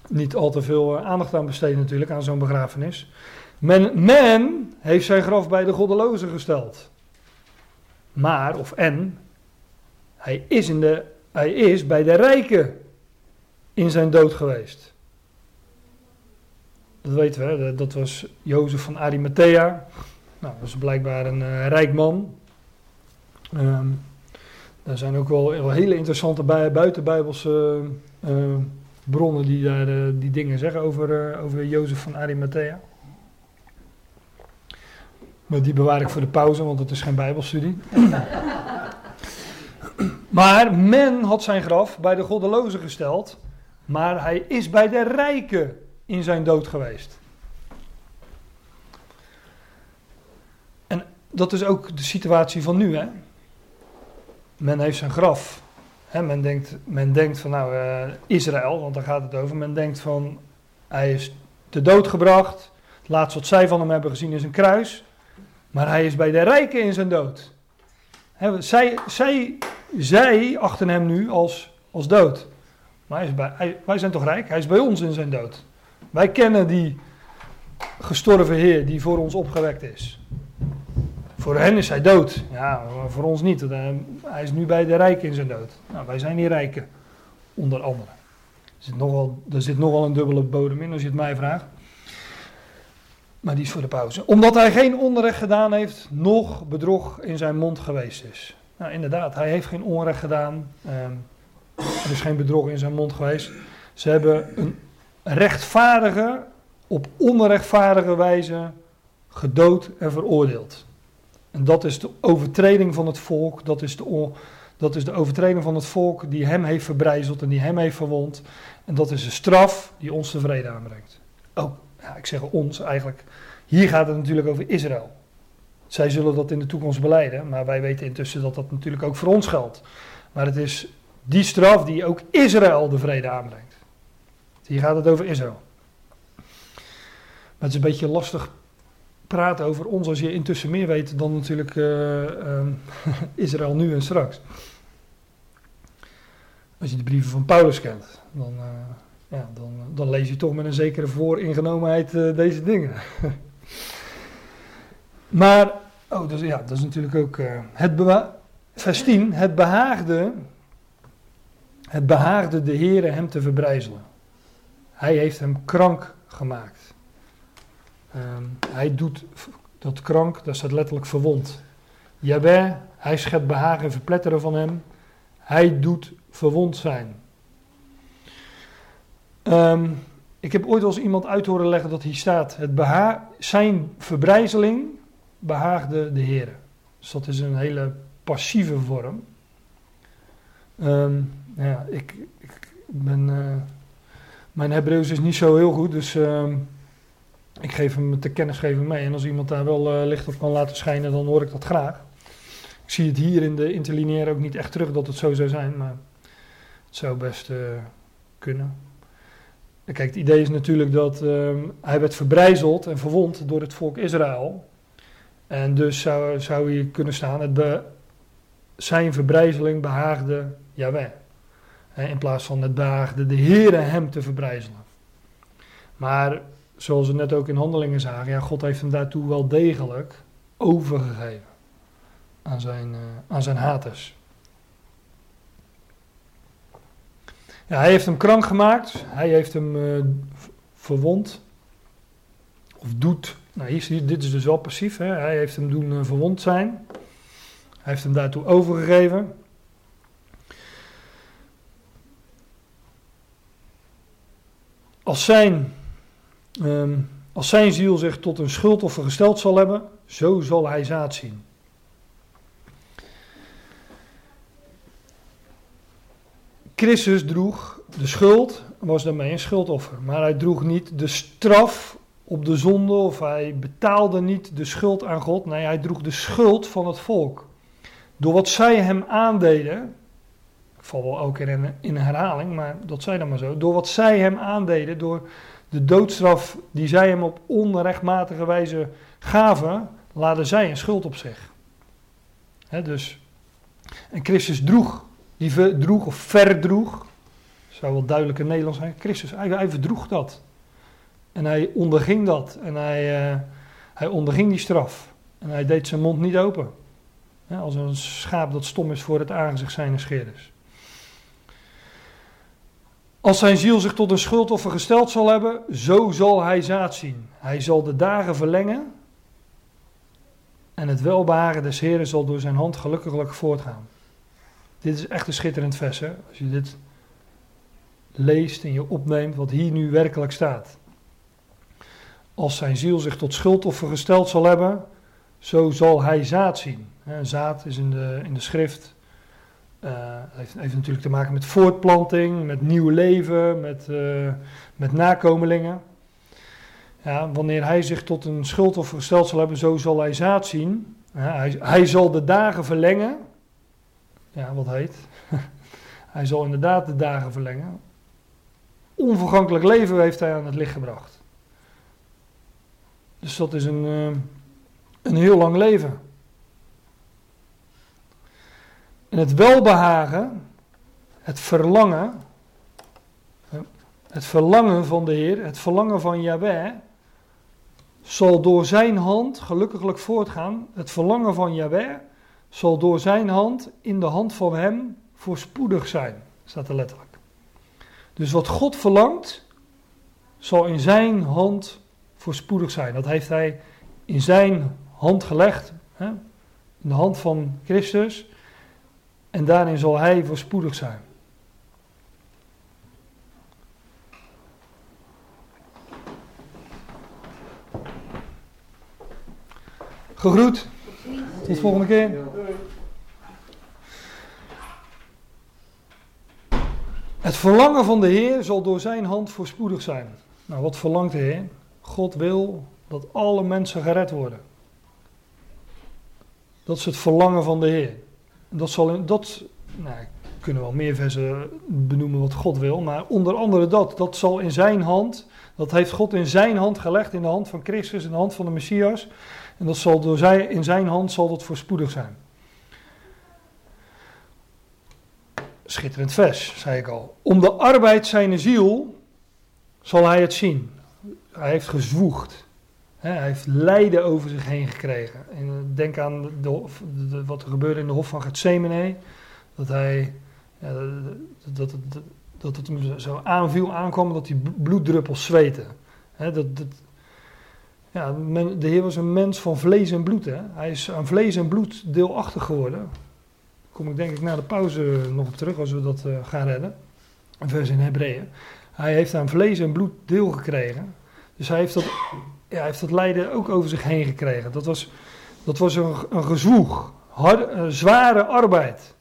niet al te veel aandacht aan besteed natuurlijk, aan zo'n begrafenis. Men, men heeft zijn graf bij de goddelozen gesteld. Maar, of en, hij is, in de, hij is bij de rijken in zijn dood geweest. Dat weten we, hè? dat was Jozef van Arimathea. Nou, dat is blijkbaar een uh, rijk man. Um, er zijn ook wel, wel hele interessante buitenbijbelse uh, bronnen die daar uh, die dingen zeggen over, over Jozef van Arimathea. Maar die bewaar ik voor de pauze, want het is geen bijbelstudie. *laughs* maar men had zijn graf bij de goddelozen gesteld maar hij is bij de rijken in zijn dood geweest. En dat is ook de situatie van nu. Hè? Men heeft zijn graf. Hè, men, denkt, men denkt van nou uh, Israël, want daar gaat het over. Men denkt van hij is te dood gebracht. Het laatste wat zij van hem hebben gezien is een kruis. Maar hij is bij de rijken in zijn dood. Hè, zij, zij, zij achten hem nu als, als dood. Maar bij, wij zijn toch rijk? Hij is bij ons in zijn dood. Wij kennen die gestorven Heer die voor ons opgewekt is. Voor hen is hij dood. Ja, voor ons niet. Hij is nu bij de rijken in zijn dood. Nou, wij zijn die rijken, onder andere. Er zit, nogal, er zit een dubbele bodem in, als je het mij vraagt. Maar die is voor de pauze. Omdat hij geen onrecht gedaan heeft, nog bedrog in zijn mond geweest is. Nou, inderdaad, hij heeft geen onrecht gedaan. Ehm, er is geen bedrog in zijn mond geweest. Ze hebben een rechtvaardige, op onrechtvaardige wijze gedood en veroordeeld. En dat is de overtreding van het volk, dat is de, dat is de overtreding van het volk die hem heeft verbrijzeld en die hem heeft verwond. En dat is de straf die ons de vrede aanbrengt. Oh, ja, ik zeg ons eigenlijk. Hier gaat het natuurlijk over Israël. Zij zullen dat in de toekomst beleiden, maar wij weten intussen dat dat natuurlijk ook voor ons geldt. Maar het is die straf die ook Israël de vrede aanbrengt. Hier gaat het over Israël. Maar het is een beetje lastig praten over ons als je intussen meer weet dan natuurlijk uh, uh, *laughs* Israël nu en straks. Als je de brieven van Paulus kent, dan, uh, ja, dan, dan, lees je toch met een zekere vooringenomenheid deze dingen. *laughs* maar, oh, dus, ja, dat is natuurlijk ook het vers 10, het behaagde, het behaagde de Heere hem te verbrijzelen. Hij heeft hem krank gemaakt. Um, hij doet dat krank, dat staat letterlijk verwond. Jawel, hij schept behagen en verpletteren van hem. Hij doet verwond zijn. Um, ik heb ooit wel eens iemand uit horen leggen dat hier staat: het beha zijn verbrijzeling behaagde de Heer. Dus dat is een hele passieve vorm. Um, ja, ik, ik ben. Uh, mijn Hebreeuws is niet zo heel goed, dus ik geef hem te kennisgeving mee. En als iemand daar wel uh, licht op kan laten schijnen, dan hoor ik dat graag. Ik zie het hier in de interlineair ook niet echt terug dat het zo zou zijn, maar het zou best uh, kunnen. Kijk, het idee is natuurlijk dat uh, hij werd verbrijzeld en verwond door het volk Israël. En dus zou, zou hier kunnen staan, het zijn verbrijzeling behaagde Yahweh. In plaats van het de Heere hem te verbrijzelen. Maar zoals we net ook in handelingen zagen, ja, God heeft hem daartoe wel degelijk overgegeven aan zijn, uh, aan zijn haters. Ja, hij heeft hem krank gemaakt, hij heeft hem uh, verwond, of doet, nou hier, dit is dus wel passief, hè? hij heeft hem doen uh, verwond zijn, hij heeft hem daartoe overgegeven. Als zijn Um, als zijn ziel zich tot een schuldoffer gesteld zal hebben, zo zal hij zaad zien. Christus droeg de schuld, was daarmee een schuldoffer. Maar hij droeg niet de straf op de zonde of hij betaalde niet de schuld aan God. Nee, hij droeg de schuld van het volk. Door wat zij hem aandeden, val ook in, in herhaling, maar dat zij dan maar zo. Door wat zij hem aandeden, door de doodstraf die zij hem op onrechtmatige wijze gaven, laden zij een schuld op zich. dus, en Christus droeg, die droeg of verdroeg, zou wel duidelijk in Nederlands zijn, Christus, hij, verdroeg dat. En hij onderging dat en hij, uh, hij onderging die straf. En hij deed zijn mond niet open. als een schaap dat stom is voor het aangezicht zijn scheerders. Als zijn ziel zich tot een schuldoffer gesteld zal hebben, zo zal hij zaad zien. Hij zal de dagen verlengen en het welbehagen des Heren zal door zijn hand gelukkiglijk voortgaan. Dit is echt een schitterend vers, als je dit leest en je opneemt wat hier nu werkelijk staat. Als zijn ziel zich tot schuldoffer gesteld zal hebben, zo zal hij zaad zien. Zaad is in de, in de schrift uh, heeft, heeft, natuurlijk te maken met voortplanting, met nieuw leven, met, uh, met nakomelingen. Ja, wanneer hij zich tot een schuldoffer gesteld zal hebben, zo zal hij zaad zien. Hij, zal de dagen verlengen. Ja, wat heet. *laughs* hij zal inderdaad de dagen verlengen. Onvergankelijk leven heeft hij aan het licht gebracht. Dus dat is een, uh, een heel lang leven. En het welbehagen, het verlangen, het verlangen van de Heer, het verlangen van Yahweh, zal door zijn hand gelukkiglijk voortgaan. Het verlangen van Yahweh zal door zijn hand in de hand van hem voorspoedig zijn, staat er letterlijk. Dus wat God verlangt, zal in zijn hand voorspoedig zijn. Dat heeft hij in zijn hand gelegd, hè? in de hand van Christus. En daarin zal hij voorspoedig zijn. Gegroet. Tot de volgende keer. Het verlangen van de Heer zal door zijn hand voorspoedig zijn. Nou, wat verlangt de Heer? God wil dat alle mensen gered worden. Dat is het verlangen van de Heer. Dat, zal in, dat nou, kunnen wel meer versen benoemen wat God wil, maar onder andere dat, dat zal in zijn hand, dat heeft God in zijn hand gelegd, in de hand van Christus, in de hand van de Messias. En dat zal door in zijn hand zal dat voorspoedig zijn. Schitterend vers, zei ik al. Om de arbeid zijn ziel zal hij het zien. Hij heeft gezwoegd. Hij heeft lijden over zich heen gekregen. En denk aan de, wat er gebeurde in de Hof van Gethsemane. Dat hij ja, dat, dat, dat, het hem zo aanviel, aankwam, dat hij bloeddruppels zweten. dat, dat, ja, de Heer was een mens van vlees en bloed. Hè? Hij is aan vlees en bloed deelachtig geworden. Daar kom ik denk ik na de pauze nog op terug als we dat uh, gaan redden. Een vers in Hebreeën. Hij heeft aan vlees en bloed deel gekregen. Dus hij heeft dat, ja, heeft dat lijden ook over zich heen gekregen. Dat was, dat was een, een gezwoeg. Harde, zware arbeid.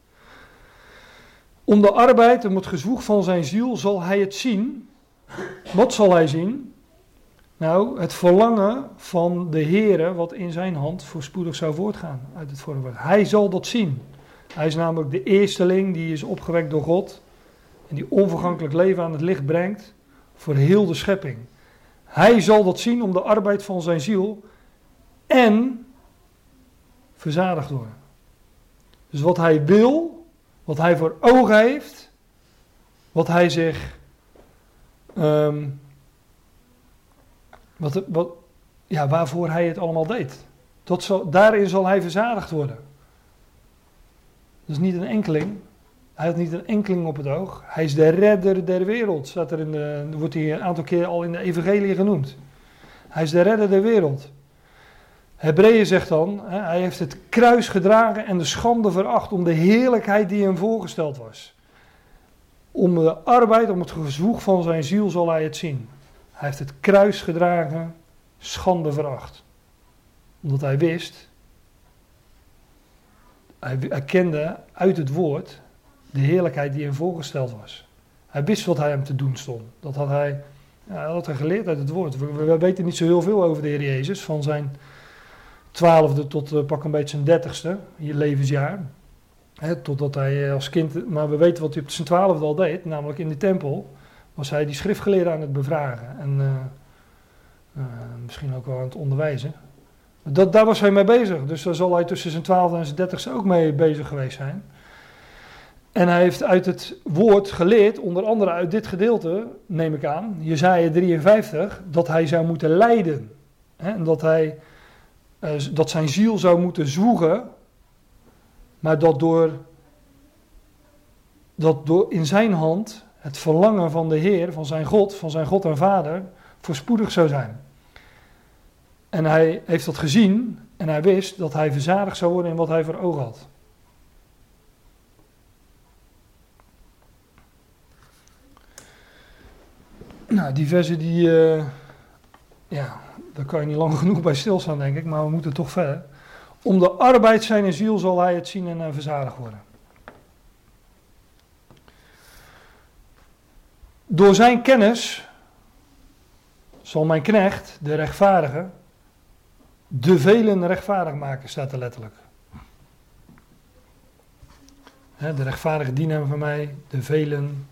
Om de arbeid, om het gezwoeg van zijn ziel, zal hij het zien. Wat zal hij zien? Nou, het verlangen van de Heere, wat in zijn hand voorspoedig zou voortgaan uit het voorbeeld. Hij zal dat zien. Hij is namelijk de eersteling die is opgewekt door God en die onvergankelijk leven aan het licht brengt voor heel de schepping. Hij zal dat zien om de arbeid van zijn ziel en verzadigd worden. Dus wat hij wil, wat hij voor ogen heeft, wat hij zich, um, wat, wat, ja, waarvoor hij het allemaal deed. Daarin zal hij verzadigd worden. Dat is niet een enkeling. Hij had niet een enkeling op het oog. Hij is de redder der wereld. Staat er in de, wordt hij een aantal keer al in de evangelie genoemd. Hij is de redder der wereld. Hebreeën zegt dan, hij heeft het kruis gedragen en de schande veracht om de heerlijkheid die hem voorgesteld was. Om de arbeid, om het gezwoeg van zijn ziel zal hij het zien. Hij heeft het kruis gedragen, schande veracht. Omdat hij wist, hij, hij kende uit het woord de heerlijkheid die hem voorgesteld was. Hij wist wat hij hem te doen stond. Dat had hij, ja, dat had geleerd uit het woord. We, we weten niet zo heel veel over de Heer Jezus, van zijn twaalfde tot uh, pak een beetje zijn dertigste levensjaar. Hè, totdat hij eh, als kind, maar we weten wat hij op zijn twaalfde al deed, namelijk in de tempel, was hij die schriftgeleerde aan het bevragen. En uh, misschien ook wel aan het onderwijzen. Dat, daar was hij mee bezig. Dus daar zal hij tussen zijn twaalfde en zijn dertigste ook mee bezig geweest zijn. En hij heeft uit het woord geleerd, onder andere uit dit gedeelte, neem ik aan, Jezaja 53, dat hij zou moeten lijden. Hè, en dat hij uh, dat zijn ziel zou moeten zwoegen, maar dat door, dat door in zijn hand het verlangen van de Heer, van zijn God, van zijn God en Vader, voorspoedig zou zijn. En hij heeft dat gezien en hij wist dat hij verzadigd zou worden in wat hij voor ogen had. Nou, die versen die, uh, ja, daar kan je niet lang *laughs* genoeg bij stilstaan, denk ik, maar we moeten toch verder. Om de arbeid zijn ziel zal hij het zien en uh, verzadigd worden. Door zijn kennis zal mijn knecht, de rechtvaardige, de velen rechtvaardig maken, staat er letterlijk. de rechtvaardige dienaar van mij, de velen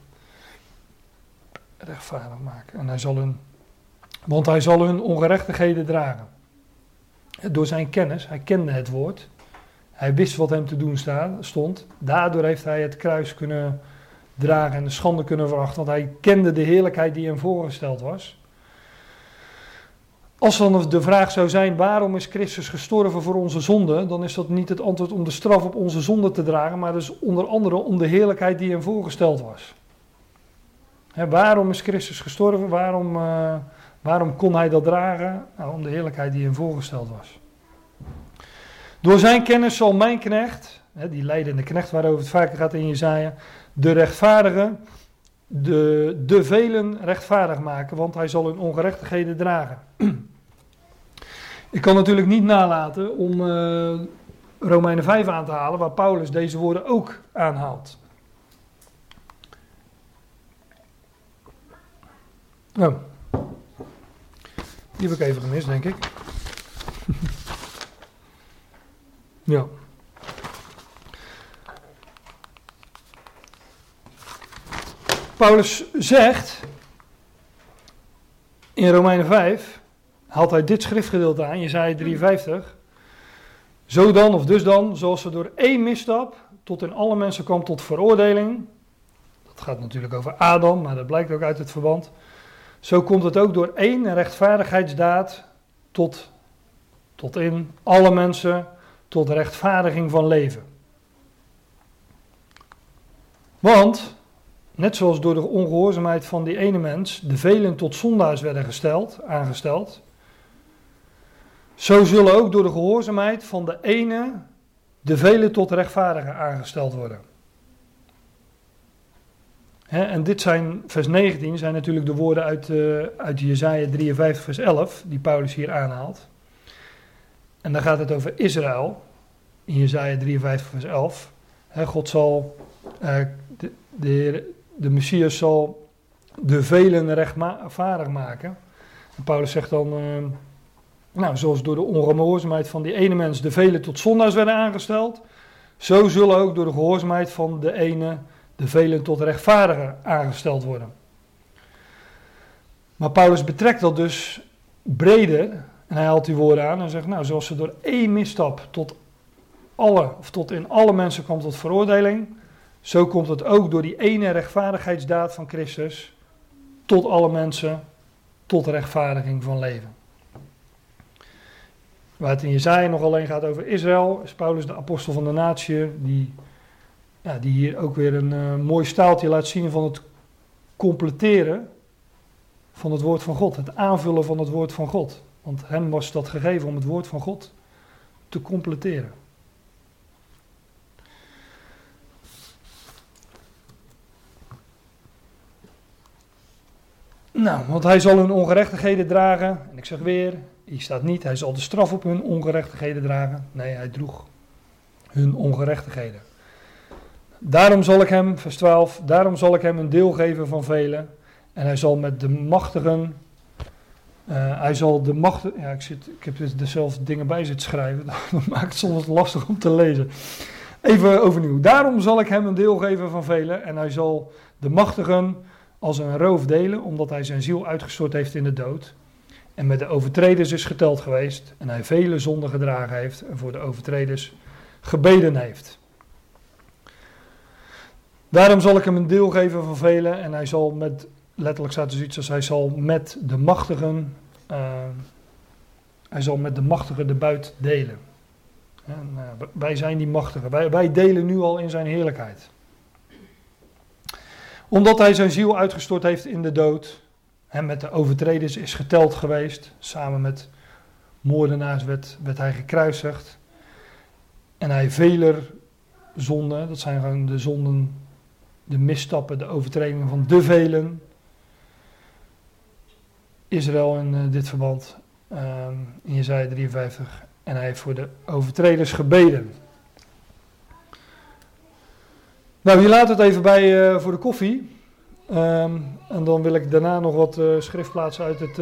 rechtvaardig maken. En hij zal hun want hij zal hun ongerechtigheden dragen. Door zijn kennis, hij kende het woord. Hij wist wat hem te doen stond. Daardoor heeft hij het kruis kunnen dragen en de schande kunnen verachten. Want hij kende de heerlijkheid die hem voorgesteld was. Als dan de vraag zou zijn: waarom is Christus gestorven voor onze zonde? Dan is dat niet het antwoord om de straf op onze zonde te dragen, maar dus onder andere om de heerlijkheid die hem voorgesteld was. Waarom is Christus gestorven? Waarom. Uh, Waarom kon hij dat dragen? Nou, om de heerlijkheid die hem voorgesteld was. Door zijn kennis zal mijn knecht, die leidende knecht waarover het vaker gaat in Jezaja, de rechtvaardige, de, de velen rechtvaardig maken, want hij zal hun ongerechtigheden dragen. Ik kan natuurlijk niet nalaten om uh, Romeinen 5 aan te halen, waar Paulus deze woorden ook aanhaalt. Oh. Die heb ik even gemist, denk ik. *laughs* ja. Paulus zegt in Romeinen 5, haalt hij dit schriftgedeelte aan, Jezaja 53. Zo dan of dus dan, zoals er door één misstap tot in alle mensen kwam tot veroordeling. Dat gaat natuurlijk over Adam, maar dat blijkt ook uit het verband. Zo komt het ook door één rechtvaardigheidsdaad tot, tot in alle mensen tot rechtvaardiging van leven. Want, net zoals door de ongehoorzaamheid van die ene mens de velen tot zondaars werden gesteld, aangesteld, zo zullen ook door de gehoorzaamheid van de ene de velen tot rechtvaardigen aangesteld worden en dit zijn, vers 19, zijn natuurlijk de woorden uit, uh, uit Jezaja 53, vers 11, die Paulus hier aanhaalt. En dan gaat het over Israël, in Jezaja 53, vers 11. God zal, uh, de, de, de Messias zal de velen rechtvaardig maken. En Paulus zegt dan, uh, nou, zoals door de ongehoorzaamheid van die ene mens de velen tot zondaars werden aangesteld, zo zullen ook door de gehoorzaamheid van de ene de velen tot rechtvaardigen aangesteld worden. Maar Paulus betrekt dat dus breder en hij haalt die woorden aan en zegt, nou, zoals ze door één misstap tot alle, of tot in alle mensen komt tot veroordeling, zo komt het ook door die ene rechtvaardigheidsdaad van Christus tot alle mensen tot rechtvaardiging van leven. Waar het in Jezaja nog alleen gaat over Israël, is Paulus de apostel van de natie, die ja, die hier ook weer een uh, mooi staaltje laat zien van het completeren van het woord van God. Het aanvullen van het woord van God. Want hem was dat gegeven om het woord van God te completeren. Nou, want hij zal hun ongerechtigheden dragen. En ik zeg weer, hier staat niet, hij zal de straf op hun ongerechtigheden dragen. Nee, hij droeg hun ongerechtigheden. Daarom zal ik hem, vers 12, daarom zal ik hem een deel geven van velen. En hij zal met de machtigen, uh, hij zal de machtigen, ja ik, zit, ik heb dus dezelfde dingen bij zitten schrijven, *laughs* dat maakt het soms lastig om te lezen. Even overnieuw. Daarom zal ik hem een deel geven van velen en hij zal de machtigen als een roof delen, omdat hij zijn ziel uitgestort heeft in de dood. En met de overtreders is geteld geweest en hij vele zonden gedragen heeft en voor de overtreders gebeden heeft. Daarom zal ik hem een deel geven van velen en hij zal met, letterlijk staat er zoiets als hij zal met de machtigen, uh, hij zal met de machtigen de buit delen. En, uh, wij zijn die machtigen, wij, wij delen nu al in zijn heerlijkheid. Omdat hij zijn ziel uitgestort heeft in de dood en met de overtreders is geteld geweest, samen met moordenaars werd, werd hij gekruisigd. En hij veler zonden, dat zijn gewoon de zonden de misstappen, de overtredingen van de velen. Israël in uh, dit verband, um, in Jezaja 53. En hij heeft voor de overtreders gebeden. Nou, hier laat het even bij uh, voor de koffie. Um, en dan wil ik daarna nog wat uh, schriftplaatsen uit het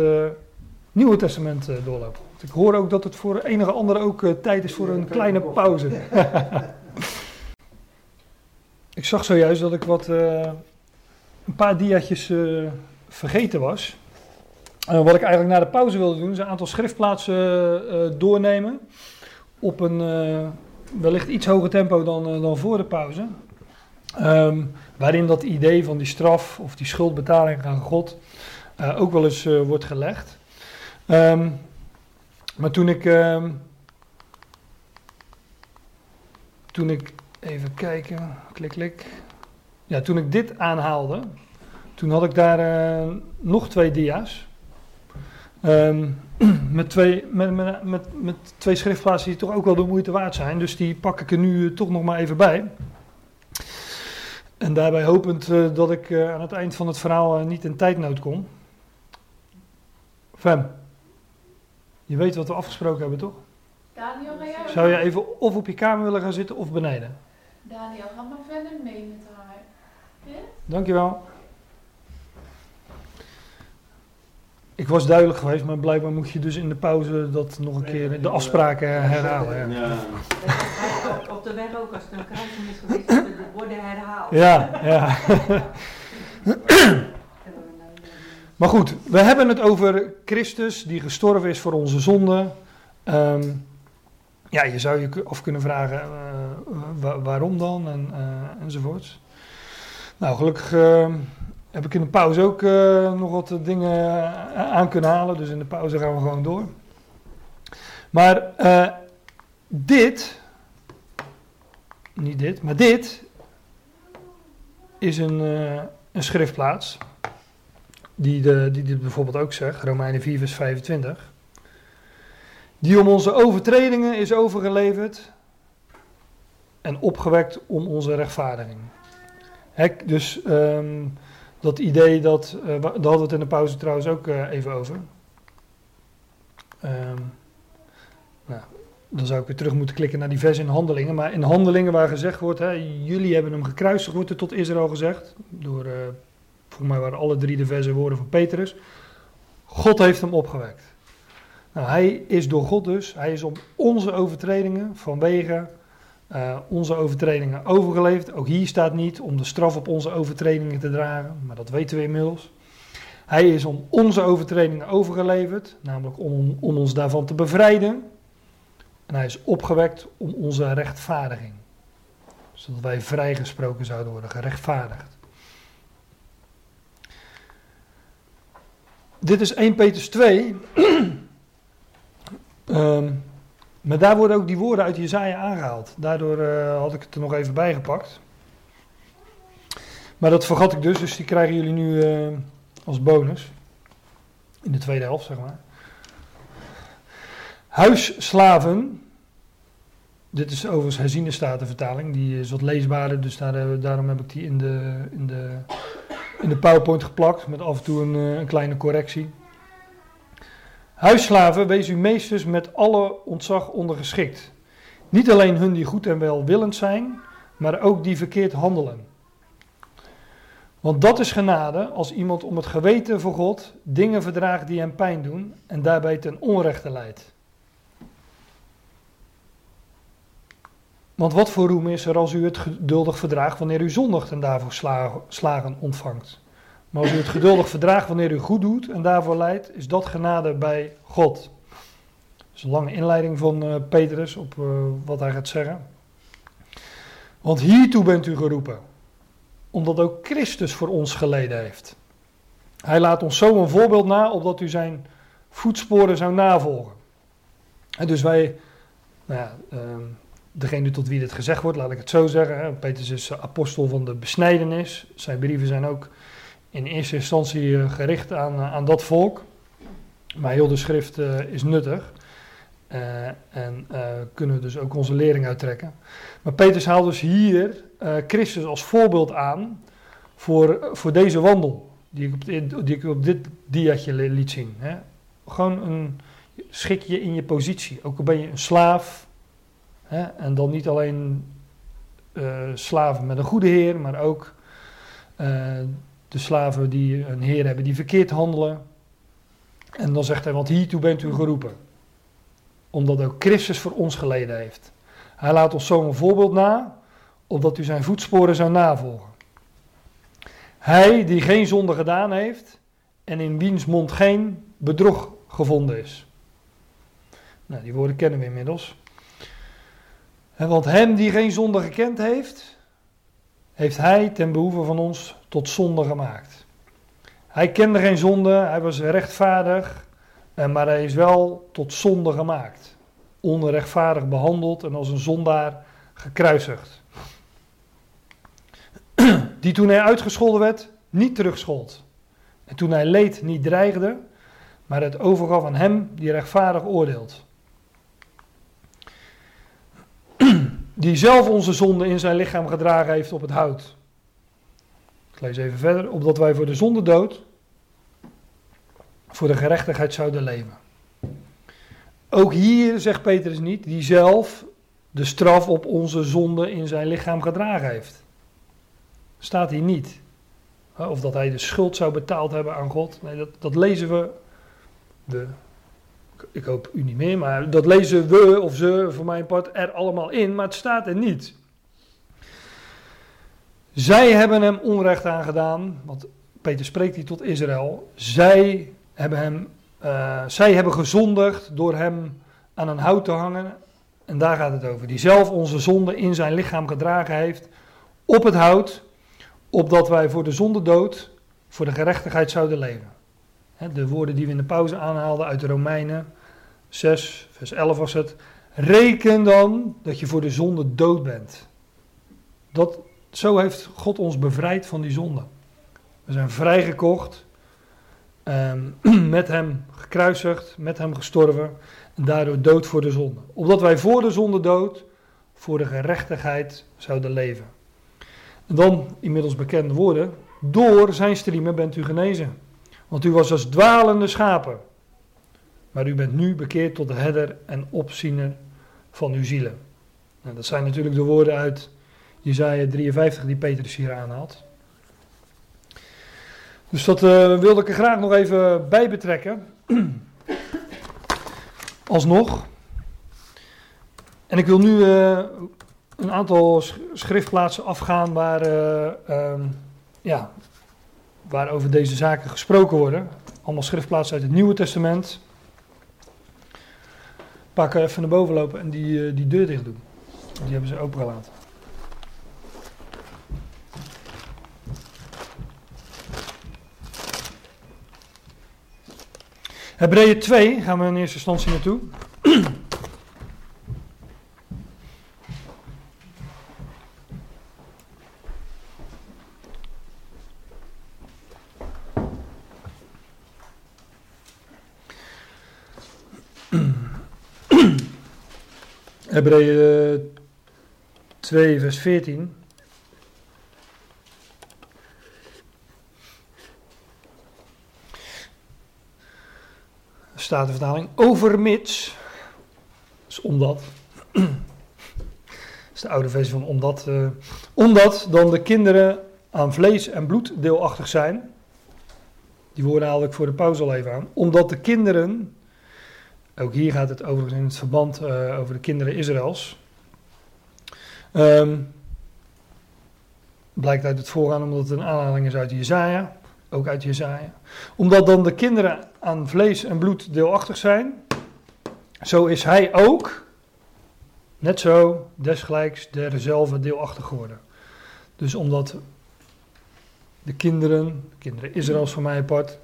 Nieuwe Testament doorlopen. Want ik hoor ook dat het voor enige andere ook tijd is voor een kleine pauze. *laughs* Ik zag zojuist dat ik wat, uh, een paar diaatjes uh, vergeten was. Uh, wat ik eigenlijk na de pauze wilde doen, is een aantal schriftplaatsen doornemen. Op een wellicht iets hoger tempo dan, dan voor de pauze. Um, waarin dat idee van die straf of die schuldbetaling aan God ook wel eens wordt gelegd. Um, maar toen ik, um, toen ik Even kijken, klik, klik. Ja, toen ik dit aanhaalde, toen had ik daar uh, nog twee dia's. Um, *clears throat* met, twee, met, met, met, met, twee schriftplaatsen die toch ook wel de moeite waard zijn. Dus die pak ik er nu toch nog maar even bij. En daarbij hopend uh, dat ik uh, aan het eind van het verhaal niet in tijdnood kom. Fem. Je weet wat we afgesproken hebben, toch? Daniel, Zou je even of op je kamer willen gaan zitten of beneden? Daniel, ga maar verder mee met haar. Ja? Dankjewel. Ik was duidelijk geweest, maar blijkbaar moet je dus in de pauze dat nog een keer de afspraken herhalen. Ja, Ja. Op- Op de weg ook, als er een kruising is geweest, de woorden herhaald. ja. ja. Maar goed, we hebben het over Christus die gestorven is voor onze zonden. Ehm, ja, je zou je af kunnen vragen eh, wa- waarom dan en, eh, enzovoorts. Nou, gelukkig eh, heb ik in de pauze ook eh, nog wat dingen aan kunnen halen. Dus in de pauze gaan we gewoon door. Maar dit, niet dit, maar dit is een, een schriftplaats. Die, de, die dit bijvoorbeeld ook zegt, Romeinen 4, vers 25. Die om onze overtredingen is overgeleverd en opgewekt om onze rechtvaardiging. Dus ehm, dat idee, dat, wa- daar hadden we het in de pauze trouwens ook eh, even over. Ehm, nou, dan zou ik weer terug moeten klikken naar die vers in Handelingen. Maar in Handelingen waar gezegd wordt, hè, jullie hebben hem gekruisigd, wordt er tot Israël gezegd. Door, eh volgens mij waren alle drie de verse woorden van Petrus. God heeft hem opgewekt. Nou, hij is door God dus, hij is om onze overtredingen vanwege eh, onze overtredingen overgeleverd. Ook hier staat niet om de straf op onze overtredingen te dragen, maar dat weten we inmiddels. Hij is om onze overtredingen overgeleverd, namelijk om, om ons daarvan te bevrijden. En hij is opgewekt om onze rechtvaardiging. Zodat wij vrijgesproken zouden worden, gerechtvaardigd. Dit is 1 Petrus 2. *clears throat* Ehm, maar daar worden ook die woorden uit Jezaja aangehaald. Daardoor eh, had ik het er nog even bij gepakt. Maar dat vergat ik dus, dus die krijgen jullie nu eh, als bonus. In de tweede helft, zeg maar. Huisslaven. Dit is overigens herziene statenvertaling. Die is wat leesbaarder, dus daar, eh, daarom heb ik die in de, in, de, in de PowerPoint geplakt. Met af en toe een, een kleine correctie. Huisslaven, wees uw meesters met alle ontzag ondergeschikt. Niet alleen hun die goed en welwillend zijn, maar ook die verkeerd handelen. Want dat is genade als iemand om het geweten voor God dingen verdraagt die hem pijn doen en daarbij ten onrechte leidt. Want wat voor roem is er als u het geduldig verdraagt wanneer u zondigt en daarvoor sla- slagen ontvangt? Maar als u het geduldig verdraagt wanneer u goed doet en daarvoor leidt, is dat genade bij God. Dat is een lange inleiding van eh, Petrus op eh, wat hij gaat zeggen. Want hiertoe bent u geroepen, omdat ook Christus voor ons geleden heeft. Hij laat ons zo een voorbeeld na, opdat u zijn voetsporen zou navolgen. En dus wij, nou ja, ehm, degene tot wie dit gezegd wordt, laat ik het zo zeggen. Petrus is apostel van de besnijdenis. Zijn brieven zijn ook in eerste instantie eh, gericht aan, eh, aan dat volk. Maar heel de schrift eh, is nuttig. En kunnen we dus ook onze lering uittrekken. Maar Petrus haalt dus hier Christus als voorbeeld aan voor, voor deze wandel. Die ik op, die ik op dit diatje li- liet zien. Hè. Gewoon een schik je in je positie. Ook al ben je een slaaf. Hè, en dan niet alleen slaven met een goede heer, maar ook de slaven die een heer hebben die verkeerd handelen. En dan zegt hij, want hiertoe bent u geroepen. Omdat ook Christus voor ons geleden heeft. Hij laat ons zo een voorbeeld na, opdat u zijn voetsporen zou navolgen. Hij die geen zonde gedaan heeft en in wiens mond geen bedrog gevonden is. Nou, die woorden kennen we inmiddels. Hè, Want hem die geen zonde gekend heeft, heeft hij ten behoeve van ons tot zonde gemaakt. Hij kende geen zonde, hij was rechtvaardig, eh, maar hij is wel tot zonde gemaakt. Onrechtvaardig behandeld en als een zondaar gekruisigd. *clears throat* Die toen hij uitgescholden werd, niet terugschold. En toen hij leed, niet dreigde, maar het overgaf aan hem die rechtvaardig oordeelt. *clears throat* Die zelf onze zonde in zijn lichaam gedragen heeft op het hout. Ik lees even verder. Opdat wij voor de zonde dood, voor de gerechtigheid zouden leven. ook hier zegt Petrus niet, die zelf de straf op onze zonde in zijn lichaam gedragen heeft. Staat hier niet. Of dat hij de schuld zou betaald hebben aan God. Nee, dat, dat lezen we. De, ik hoop u niet meer, maar dat lezen we of ze voor mijn part er allemaal in, maar het staat er niet. Zij hebben hem onrecht aangedaan, want Peter spreekt hier tot Israël. Zij hebben hem, uh, zij hebben gezondigd door hem aan een hout te hangen. En daar gaat het over. Die zelf onze zonde in zijn lichaam gedragen heeft op het hout, opdat wij voor de zonde dood, voor de gerechtigheid zouden leven. De woorden die we in de pauze aanhaalden uit de Romeinen 6, vers 11 was het. Reken dan dat je voor de zonde dood bent. Dat, zo heeft God ons bevrijd van die zonde. We zijn vrijgekocht, um, *clears throat* met hem gekruisigd, met hem gestorven en daardoor dood voor de zonde. Opdat wij voor de zonde dood, voor de gerechtigheid zouden leven. En dan, inmiddels bekende woorden, door zijn striemen bent u genezen. Want u was als dwalende schapen. Maar u bent nu bekeerd tot de herder en opziener van uw zielen. Nou, dat zijn natuurlijk de woorden uit Jezaja 53 die Petrus hier aanhaalt. Dus dat uh, wilde ik er graag nog even bij betrekken. *clears throat* Alsnog. En ik wil nu uh, een aantal schriftplaatsen afgaan waar, uh, um, ja, waar over deze zaken gesproken worden. Allemaal schriftplaatsen uit het Nieuwe Testament. Pakken even naar boven lopen en die, die deur dicht doen. Die hebben ze opengelaten. Hebreeën 2 gaan we in eerste instantie naartoe. Hebreeën 2 vers 14. Statenvertaling. Overmits. Dus omdat. dat is de oude versie van omdat. Uh, omdat dan de kinderen aan vlees en bloed deelachtig zijn. Die woorden haal ik voor de pauze al even aan. Omdat de kinderen. Ook hier gaat het overigens in het verband uh, over de kinderen Israëls. Um, blijkt uit het voorgaan omdat het een aanhaling is uit Jezaja ook uit Jezaja. Omdat dan de kinderen aan vlees en bloed deelachtig zijn, zo is hij ook, net zo, desgelijks derzelfde deelachtig geworden. Dus omdat de kinderen, de kinderen Israëls van mij apart,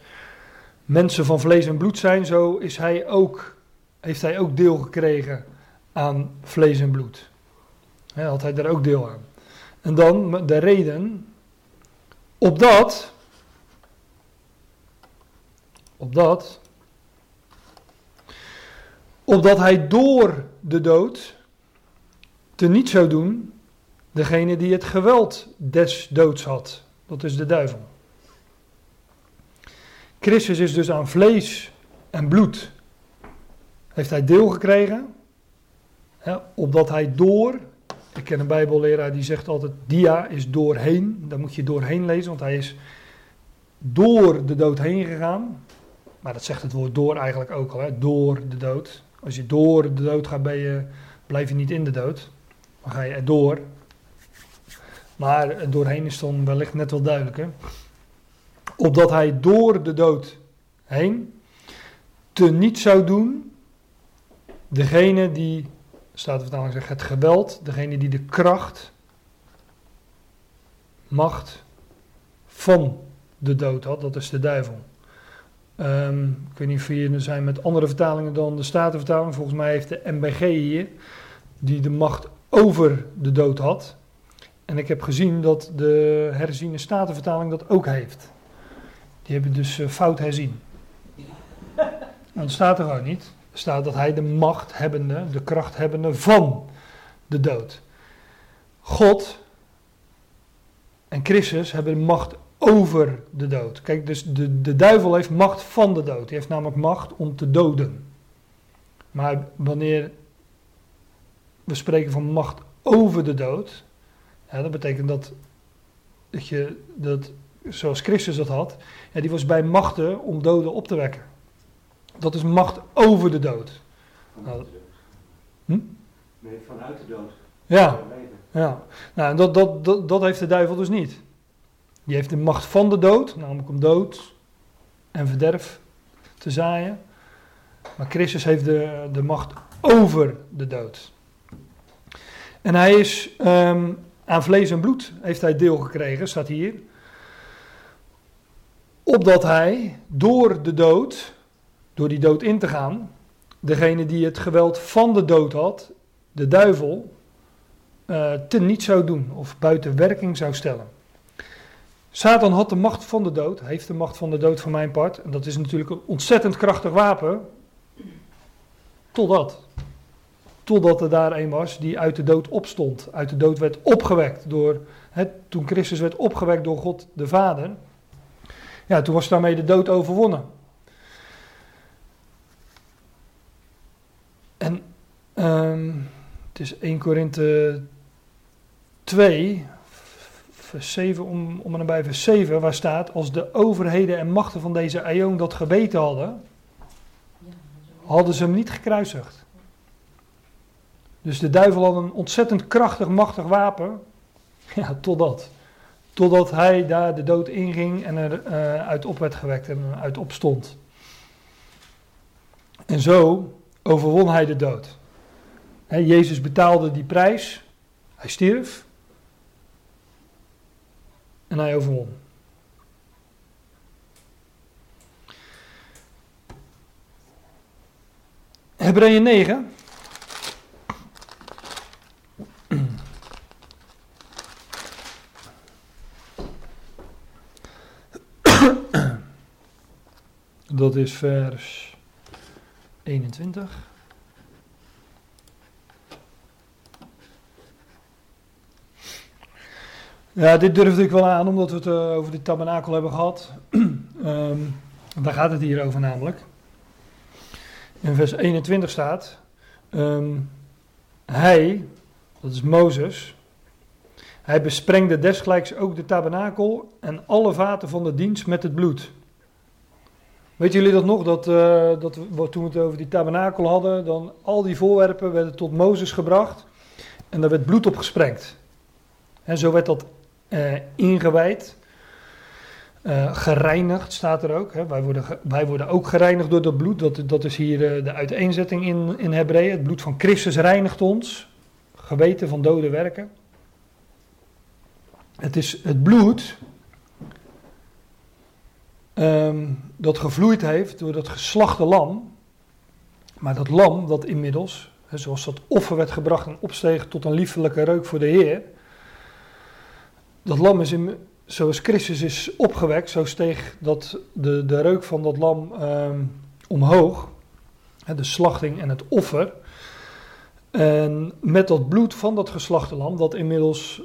mensen van vlees en bloed zijn, zo is hij ook, heeft hij ook deel gekregen aan vlees en bloed. Had hij daar ook deel aan. En dan de reden, opdat Opdat, opdat hij door de dood te niet zou doen degene die het geweld des doods had. Dat is de duivel. Christus is dus aan vlees en bloed. Heeft hij deel gekregen. Hè, opdat hij door. Ik ken een Bijbelleraar die zegt altijd: dia is doorheen. Daar moet je doorheen lezen, want hij is door de dood heen gegaan. Maar dat zegt het woord door eigenlijk ook al, hè? door de dood. Als je door de dood gaat, ben je, blijf je niet in de dood. Dan ga je er door. Maar doorheen is dan wellicht net wel duidelijker. Opdat hij door de dood heen te niet zou doen. Degene die, staat de vertaling zegt, het geweld, degene die de kracht, macht van de dood had, dat is de duivel. Um, ik weet niet of hier zijn met andere vertalingen dan de Statenvertaling. Volgens mij heeft de MBG hier, die de macht over de dood had. En ik heb gezien dat de herziene Statenvertaling dat ook heeft. Die hebben dus uh, fout herzien. *laughs* Dat staat er gewoon niet. Er staat dat hij de macht hebbende, de kracht hebbende van de dood. God en Christus hebben de macht over de dood. Kijk, dus de, de duivel heeft macht van de dood. Hij heeft namelijk macht om te doden. Maar wanneer we spreken van macht over de dood, ja, dat betekent dat, dat je dat, zoals Christus dat had, ja, die was bij machten om doden op te wekken. Dat is macht over de dood. Nou, hm? Nee, vanuit de dood. Ja, ja. Nou, en dat, dat, dat, dat heeft de duivel dus niet. Die heeft de macht van de dood, namelijk om dood en verderf te zaaien. Maar Christus heeft de, de macht over de dood. En hij is um, aan vlees en bloed heeft hij deel gekregen, staat hier. Opdat hij door de dood, door die dood in te gaan, degene die het geweld van de dood had, de duivel, uh, te niet zou doen of buiten werking zou stellen. Satan had de macht van de dood, heeft de macht van de dood van mijn part. En dat is natuurlijk een ontzettend krachtig wapen. Totdat. Totdat er daar een was die uit de dood opstond. Uit de dood werd opgewekt door. Hè, toen Christus werd opgewekt door God de Vader. Ja, toen was daarmee de dood overwonnen. En um, het is 1 Korinthe 2, vers 7, om, om en nabij vers 7, waar staat: Als de overheden en machten van deze eeuw dat geweten hadden, hadden ze hem niet gekruisigd. Dus de duivel had een ontzettend krachtig, machtig wapen. *laughs* Ja, totdat. Totdat hij daar de dood inging en er uh, uit op werd gewekt en uit opstond. En zo overwon hij de dood. He, Jezus betaalde die prijs. Hij stierf. En hij overwon. Hebreeën 9. Dat is vers 21. Ja, dit durfde ik wel aan, omdat we het uh, over de tabernakel hebben gehad. um, *clears throat* daar gaat het hier over namelijk. In vers 21 staat: um, Hij, dat is Mozes, hij besprengde desgelijks ook de tabernakel en alle vaten van de dienst met het bloed. Weet jullie dat nog? Dat, uh, dat we, toen we het over die tabernakel hadden, dan al die voorwerpen werden tot Mozes gebracht en daar werd bloed op gesprengd. En zo werd dat uh, ingewijd. Uh, gereinigd staat er ook. Hè. Wij, worden, wij worden ook gereinigd door dat bloed. Dat, dat is hier uh, de uiteenzetting in, in Hebreeën. Het bloed van Christus reinigt ons. Geweten van dode werken. Het is het bloed um, dat gevloeid heeft door dat geslachte lam. Maar dat lam dat inmiddels, hè, zoals dat offer werd gebracht en opsteeg tot een liefelijke reuk voor de Heer dat lam is, in, zoals Christus is opgewekt, zo steeg dat de, de reuk van dat lam um, omhoog. De slachting en het offer. En met dat bloed van dat geslachte lam, dat inmiddels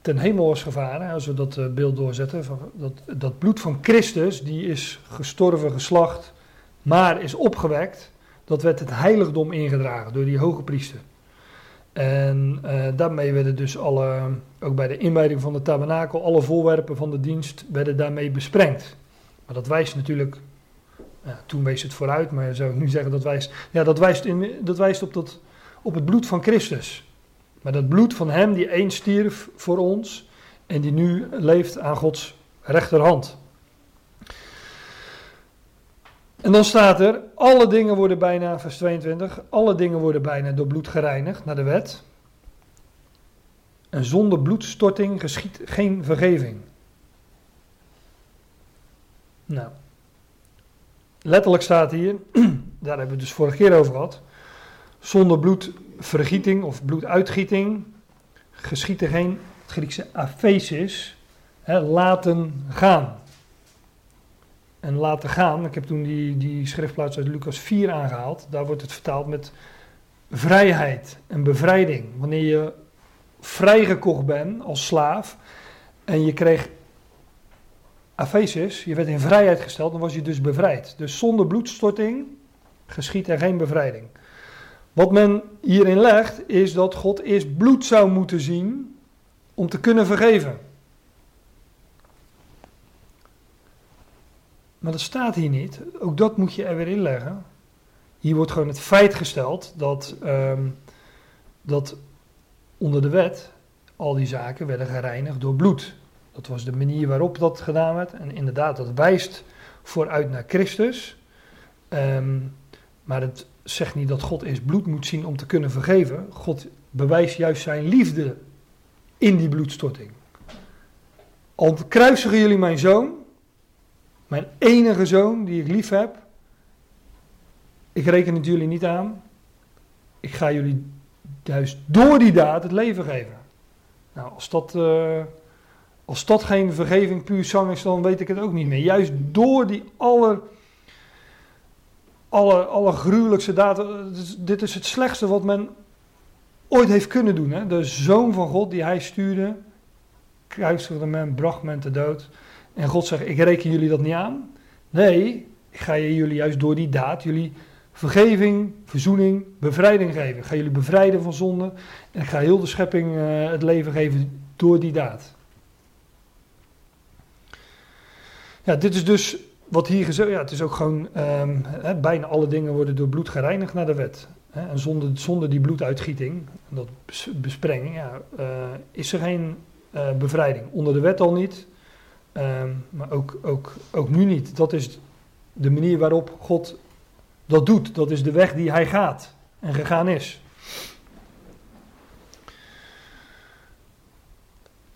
ten hemel was gevaren, als we dat uh, beeld doorzetten, dat, dat bloed van Christus, die is gestorven, geslacht, maar is opgewekt, dat werd het heiligdom ingedragen door die hoge priester. En uh, daarmee werden dus alle, ook bij de inwijding van de tabernakel, alle voorwerpen van de dienst werden daarmee besprengd. Maar dat wijst natuurlijk, toen wees het vooruit, maar zou ik nu zeggen dat wijst, ja, dat wijst, in, dat wijst op, dat, op het bloed van Christus. Maar dat bloed van hem die eens stierf voor ons en die nu leeft aan Gods rechterhand. En dan staat er, alle dingen worden bijna, vers 22, alle dingen worden bijna door bloed gereinigd naar de wet. En zonder bloedstorting geschiet geen vergeving. Nou, letterlijk staat hier, *clears throat* daar hebben we het dus vorige keer over gehad. Zonder bloedvergieting of bloeduitgieting geschiet er geen, het Griekse aphesis, hè, laten gaan en laten gaan. Ik heb toen die, die schriftplaats uit Lucas 4 aangehaald. Daar wordt het vertaald met vrijheid en bevrijding. Wanneer je vrijgekocht bent als slaaf en je kreeg aphesis, je werd in vrijheid gesteld, dan was je dus bevrijd. Dus zonder bloedstorting geschiet er geen bevrijding. Wat men hierin legt, is dat God eerst bloed zou moeten zien om te kunnen vergeven. Maar dat staat hier niet. Ook dat moet je er weer inleggen. Hier wordt gewoon het feit gesteld dat, ehm, dat onder de wet al die zaken werden gereinigd door bloed. Dat was de manier waarop dat gedaan werd. En inderdaad, dat wijst vooruit naar Christus. Ehm, maar het zegt niet dat God eerst bloed moet zien om te kunnen vergeven. God bewijst juist zijn liefde in die bloedstorting. Al kruisigen jullie mijn zoon, mijn enige zoon die ik lief heb. Ik reken het jullie niet aan. Ik ga jullie juist door die daad het leven geven. Nou, als dat, uh, als dat geen vergeving puur zang is, dan weet ik het ook niet meer. Juist door die aller, aller, allergruwelijkste daad. Dit is het slechtste wat men ooit heeft kunnen doen. Hè? De zoon van God die hij stuurde, kruisigde men, bracht men te dood. En God zegt, ik reken jullie dat niet aan. Nee, ik ga jullie juist door die daad, jullie vergeving, verzoening, bevrijding geven. Ik ga jullie bevrijden van zonde. En ik ga heel de schepping uh, het leven geven door die daad. Ja, dit is dus wat hier gezegd Ja, het is ook gewoon. Um, hè, bijna alle dingen worden door bloed gereinigd naar de wet. Hè, en zonder, zonder die bloeduitgieting, dat besprenging, ja, uh, is er geen uh, bevrijding. Onder de wet al niet. Um, maar ook, ook, ook nu niet. Dat is de manier waarop God dat doet. Dat is de weg die hij gaat en gegaan is.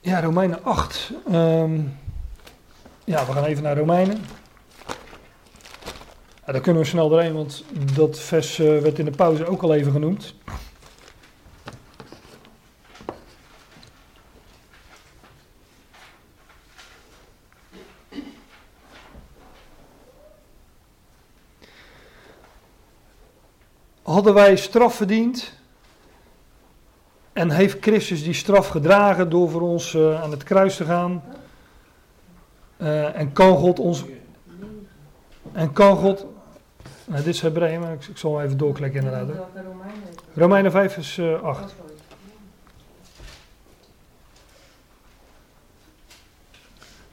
Ja, Romeinen 8. Um, ehm, ja, we gaan even naar Romeinen. Ja, daar kunnen we snel doorheen, want dat vers uh, werd in de pauze ook al even genoemd. Hadden wij straf verdiend. En heeft Christus die straf gedragen door voor ons uh, aan het kruis te gaan. Uh, en kan God ons. En kan God. Nou, dit is Hebreeën, maar ik, ik, zal even doorklikken inderdaad. Romeinen 5 vers uh, 8.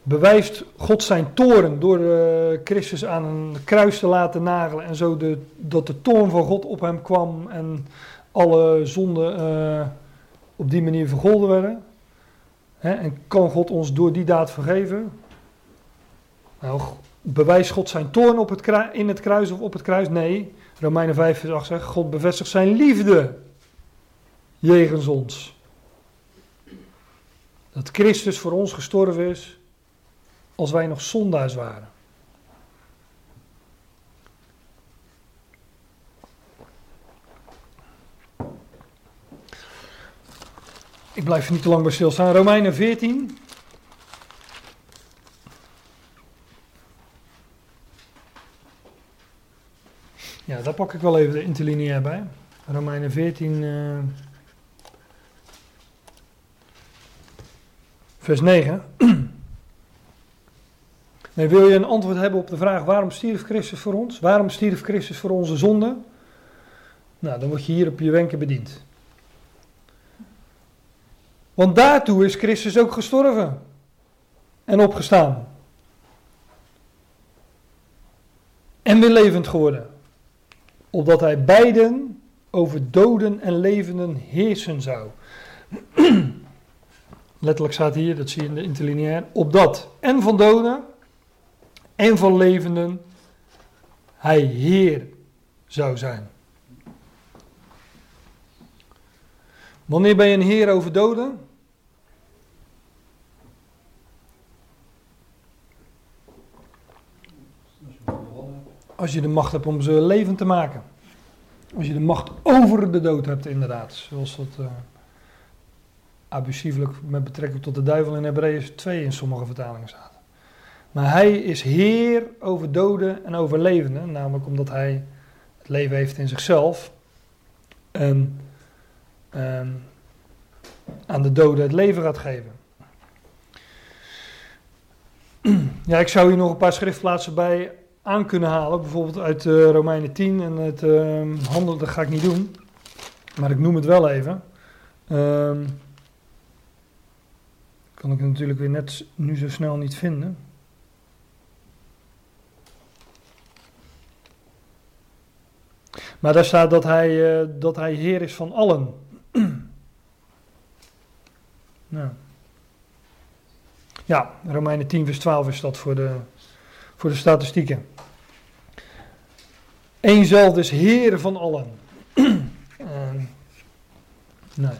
Bewijst God zijn toren door uh, Christus aan een kruis te laten nagelen en zo de, dat de toorn van God op hem kwam en alle zonden uh, op die manier vergolden werden. Hè, en kan God ons door die daad vergeven? Nou, bewijst God zijn toorn op het in het kruis of op het kruis? Nee. Romeinen 5 vers 8 zegt, God bevestigt zijn liefde jegens ons. Dat Christus voor ons gestorven is als wij nog zondaars waren. Ik blijf niet te lang bij stilstaan. Romeinen 14. Ja, daar pak ik wel even de interlineair bij. Romeinen 14, uh, vers 9. *clears throat* Wil je een antwoord hebben op de vraag waarom stierf Christus voor ons? Waarom stierf Christus voor onze zonde? Nou, dan word je hier op je wenken bediend. Want daartoe is Christus ook gestorven en opgestaan. En weer levend geworden. Opdat hij beiden over doden en levenden heersen zou. *clears throat* Letterlijk staat hier, dat zie je in de interlineair, opdat en van doden en van levenden hij Heer zou zijn. Wanneer ben je een Heer over doden? Als je de macht hebt om ze levend te maken. Als je de macht over de dood hebt, inderdaad. Zoals dat uh, abusieflijk met betrekking tot de duivel in Hebreeën 2 in sommige vertalingen staat. Maar hij is heer over doden en over levenden, namelijk omdat hij het leven heeft in zichzelf en ehm, aan de doden het leven gaat geven. *clears throat* Ja, ik zou hier nog een paar schriftplaatsen bij aan kunnen halen. Bijvoorbeeld uit uh, Romeinen 10 en het uh, handel, dat ga ik niet doen. Maar ik noem het wel even. Um, kan ik natuurlijk weer net nu zo snel niet vinden. Maar daar staat dat hij, uh, dat hij Heer is van allen. *clears throat* nou. Ja, Romeinen 10, vers 12 is dat voor de, voor de statistieken. Eén is Heer van allen. *clears throat* nou.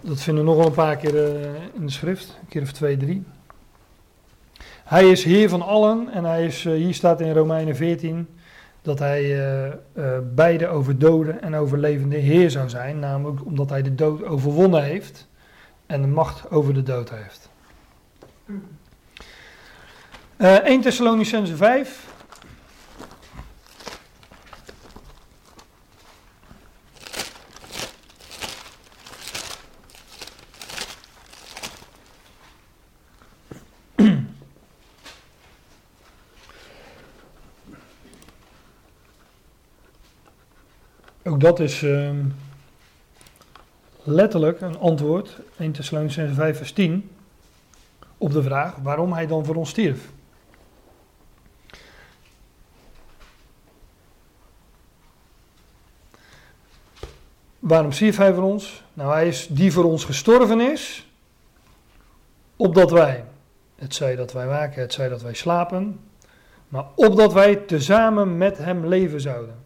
Dat vinden we nog wel een paar keer uh, in de schrift, een keer of twee, drie. Hij is Heer van allen en hij is, uh, hier staat in Romeinen 14 dat hij uh, beide over doden en over levende Heer zou zijn, namelijk omdat hij de dood overwonnen heeft en de macht over de dood heeft. 1 Thessalonicense 5. Ook dat is uh, letterlijk een antwoord, 1 Thessalonicense 5 vers 10, op de vraag waarom hij dan voor ons stierf. Waarom stierf hij voor ons? Nou, hij is die voor ons gestorven is, opdat wij, het zij dat wij waken, het zij dat wij slapen, maar opdat wij tezamen met hem leven zouden.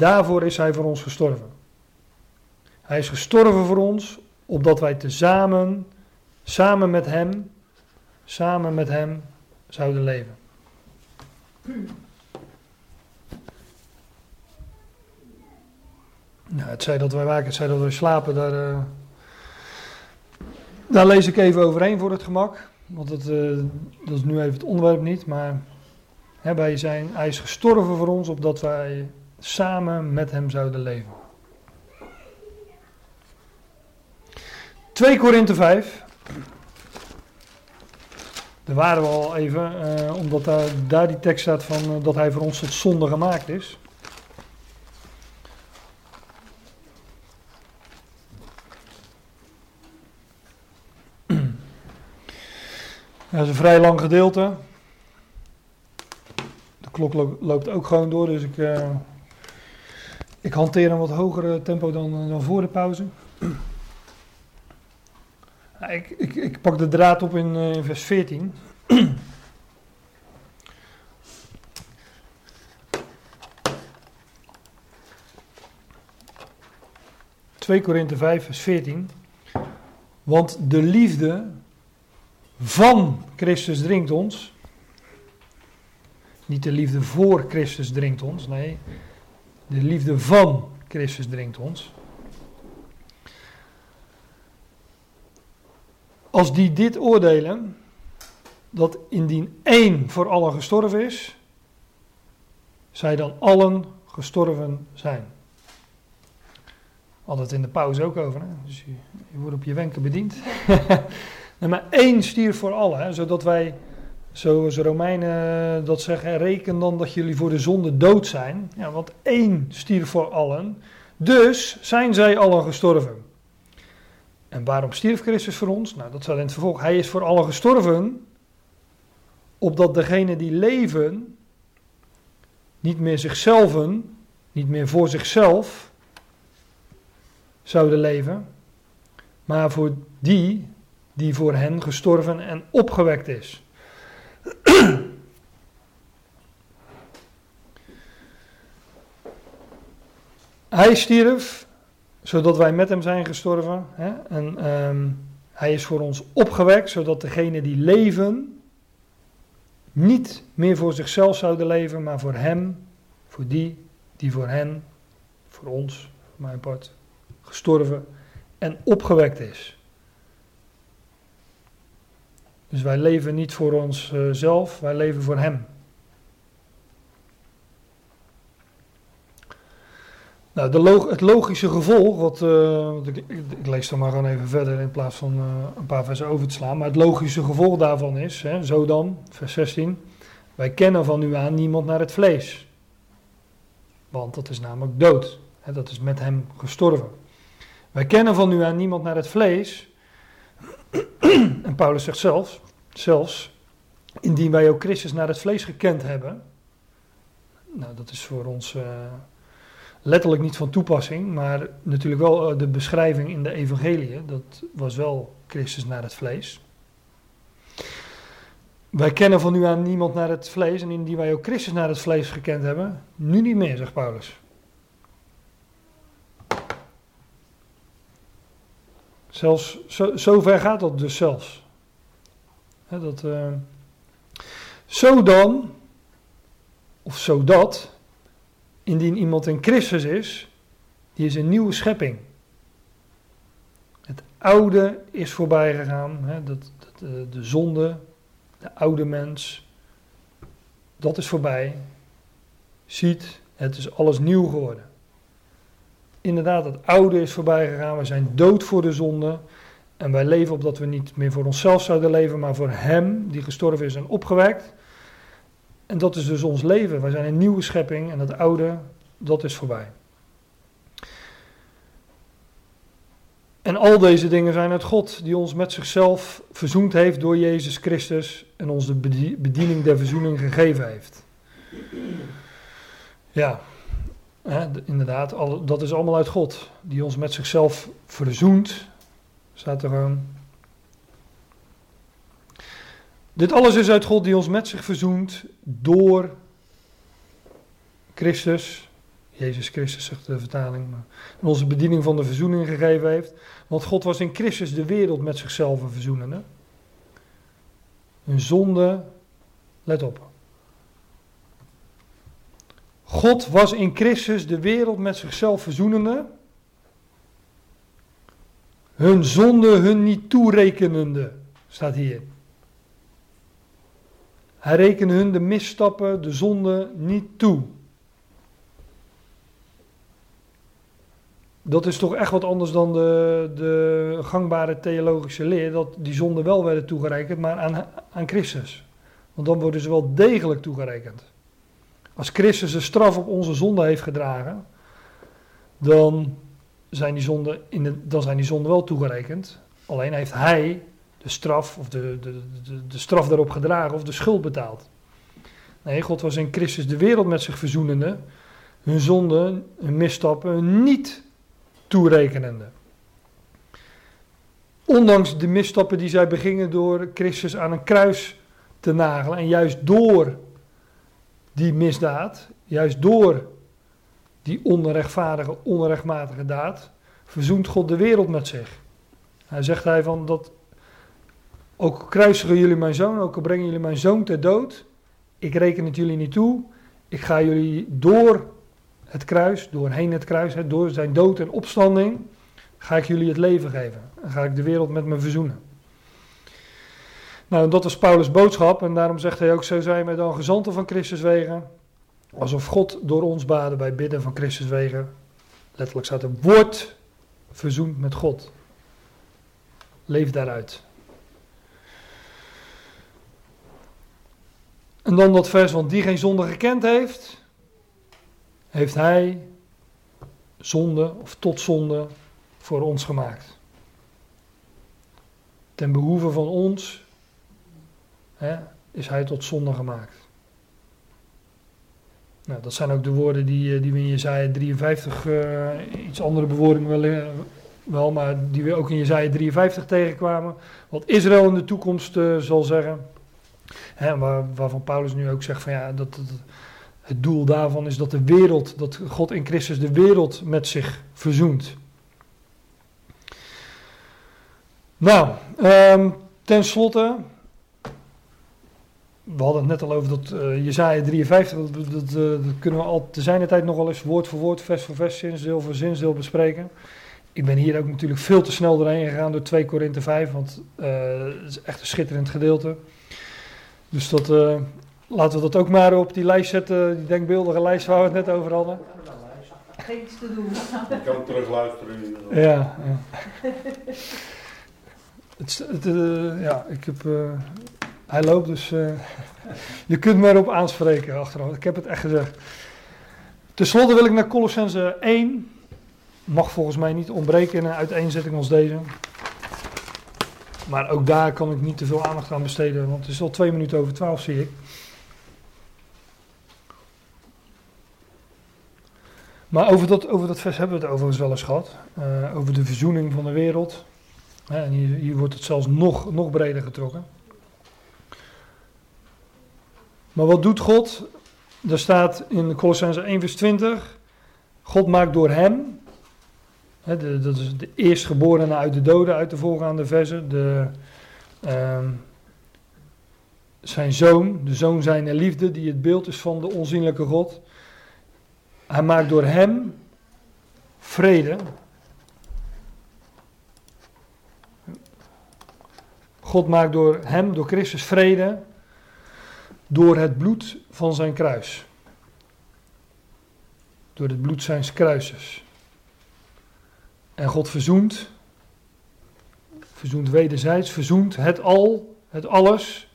Daarvoor is hij voor ons gestorven. Hij is gestorven voor ons, opdat wij tezamen, samen met hem, samen met hem zouden leven. Nou, het zei dat wij waken, het zei dat wij slapen, daar, uh, daar lees ik even overheen voor het gemak. Want het, uh, dat is nu even het onderwerp niet, maar hè, wij zijn, hij is gestorven voor ons, opdat wij samen met hem zouden leven. 2 Korinthe 5. Daar waren we al even, uh, omdat daar, die tekst staat van uh, dat hij voor ons tot zonde gemaakt is. *clears throat* Dat is een vrij lang gedeelte. De klok lo loopt ook gewoon door, dus ik, uh, ik hanteer een wat hogere tempo dan, dan voor de pauze. Ik, ik, ik, pak de draad op in, in vers 14. 2 Korinthe 5, vers 14. Want de liefde van Christus dringt ons. Niet de liefde voor Christus dringt ons, nee. De liefde van Christus dringt ons. Als die dit oordelen, dat indien één voor allen gestorven is, zij dan allen gestorven zijn. Altijd in de pauze ook over, hè? dus je, wordt op je wenken bediend. *laughs* maar één stierf voor allen, zodat wij, zoals Romeinen dat zeggen, reken dan dat jullie voor de zonde dood zijn. Ja, want één stierf voor allen, dus zijn zij allen gestorven. En waarom stierf Christus voor ons? Nou, dat staat in het vervolg. Hij is voor allen gestorven, opdat degenen die leven niet meer zichzelf, niet meer voor zichzelf zouden leven, maar voor die die voor hen gestorven en opgewekt is. *clears throat* Hij stierf zodat wij met hem zijn gestorven. Hè? En um, hij is voor ons opgewekt, zodat degenen die leven niet meer voor zichzelf zouden leven, maar voor hem, voor die die voor hen, voor ons, voor mijn part, gestorven en opgewekt is. Dus wij leven niet voor onszelf, uh, wij leven voor hem. Nou, de log het logische gevolg, wat, uh, ik, lees dan maar gewoon even verder in plaats van uh, een paar versen over te slaan, maar het logische gevolg daarvan is, hè, zo dan, vers 16, Wij kennen van nu aan niemand naar het vlees. Want dat is namelijk dood. Hè, dat is met hem gestorven. Wij kennen van nu aan niemand naar het vlees. *clears throat* en Paulus zegt zelfs, zelfs, indien wij ook Christus naar het vlees gekend hebben. Nou, dat is voor ons uh, letterlijk niet van toepassing, maar natuurlijk wel uh, de beschrijving in de evangelie. Dat was wel Christus naar het vlees. Wij kennen van nu aan niemand naar het vlees en indien wij ook Christus naar het vlees gekend hebben, nu niet meer, zegt Paulus. Zelfs, zo, zo ver gaat dat dus zelfs. He, dat, uh, zo dan, of zodat, indien iemand in Christus is, die is een nieuwe schepping. Het oude is voorbij gegaan, dat, dat, uh, de zonde, de oude mens, dat is voorbij. Ziet, het is alles nieuw geworden. Inderdaad, het oude is voorbij gegaan. We zijn dood voor de zonde. En wij leven opdat we niet meer voor onszelf zouden leven, maar voor Hem die gestorven is en opgewekt. En dat is dus ons leven. Wij zijn een nieuwe schepping en het oude, dat is voorbij. En al deze dingen zijn uit God, die ons met zichzelf verzoend heeft door Jezus Christus en ons de bediening der verzoening gegeven heeft. Ja, inderdaad, al, dat is allemaal uit God, die ons met zichzelf verzoent, staat er gewoon. Dit alles is uit God die ons met zich verzoent door Christus, Jezus Christus zegt de vertaling, en onze bediening van de verzoening gegeven heeft. Want God was in Christus de wereld met zichzelf verzoenende. Een zonde, let op. God was in Christus de wereld met zichzelf verzoenende. Hun zonde hun niet toerekenende, staat hier. Hij rekende hun de misstappen, de zonde niet toe. Dat is toch echt wat anders dan de, de gangbare theologische leer, dat die zonden wel werden toegerekend, maar aan, aan Christus. Want dan worden ze wel degelijk toegerekend. Als Christus de straf op onze zonde heeft gedragen, dan zijn die zonden, in de, dan zijn die zonden wel toegerekend. Alleen heeft hij de straf, of de, de, de, de straf daarop gedragen, of de schuld betaald. Nee, God was in Christus de wereld met zich verzoenende, hun zonden, hun misstappen niet toerekenende. Ondanks de misstappen die zij begingen door Christus aan een kruis te nagelen. En juist door die misdaad, juist door die onrechtvaardige, onrechtmatige daad, verzoent God de wereld met zich. Hij zegt hij van dat, ook kruisigen jullie mijn zoon, ook brengen jullie mijn zoon ter dood, ik reken het jullie niet toe, ik ga jullie door het kruis, doorheen het kruis, door zijn dood en opstanding, ga ik jullie het leven geven. En ga ik de wereld met me verzoenen. Nou, dat was Paulus' boodschap en daarom zegt hij ook, zo zijn wij dan gezanten van Christus wegen, alsof God door ons baden bij bidden van Christus wegen. Letterlijk staat er, wordt verzoend met God. Leef daaruit. En dan dat vers, want die geen zonde gekend heeft, heeft Hij zonde of tot zonde voor ons gemaakt. Ten behoeve van ons hè, is Hij tot zonde gemaakt. Nou, dat zijn ook de woorden die, eh, die we in Jezaja 53, uh, iets andere bewoordingen wel, eh, wel, maar die we ook in Jezaja 53 tegenkwamen. Wat Israël in de toekomst zal zeggen. Hè, waar, waarvan Paulus nu ook zegt van ja, dat, dat het doel daarvan is dat de wereld, dat God in Christus de wereld met zich verzoent. Nou, um, ten slotte, we hadden het net al over dat uh, Jezaja 53, dat, dat, dat, dat, kunnen we al te zijn tijd nog wel eens woord voor woord, vers voor vers, zinsdeel voor zinsdeel bespreken. Ik ben hier ook natuurlijk veel te snel doorheen gegaan door 2 Korinthe 5, want uh, het is echt een schitterend gedeelte. Dus dat, uh, Laten we dat ook maar op die lijst zetten, die denkbeeldige lijst waar we het net over hadden. Geen iets te doen. Je kan terugluisteren. Ja, ja. *laughs* het, het, uh, ja, ik heb uh, Hij loopt, dus uh, je kunt me erop aanspreken achteraf. Ik heb het echt gezegd. Ten slotte wil ik naar Colossense 1. Mag volgens mij niet ontbreken in een uiteenzetting als deze. Maar ook daar kan ik niet te veel aandacht aan besteden, want het is al twee minuten over twaalf, zie ik. Maar over dat, over dat vers hebben we het overigens wel eens gehad. Uh, over de verzoening van de wereld. en hier, hier, wordt het zelfs nog, nog breder getrokken. Maar wat doet God? Er staat in Colossense 1 vers 20. God maakt door hem, hè, de, dat is de eerstgeborene uit de doden, uit de voorgaande versen, de, uh, zijn zoon, de zoon zijn liefde, die het beeld is van de onzienlijke God. Hij maakt door hem vrede. God maakt door hem, door Christus vrede, door het bloed van zijn kruis. Door het bloed zijn kruises. En God verzoent, verzoent wederzijds, verzoent het al, het alles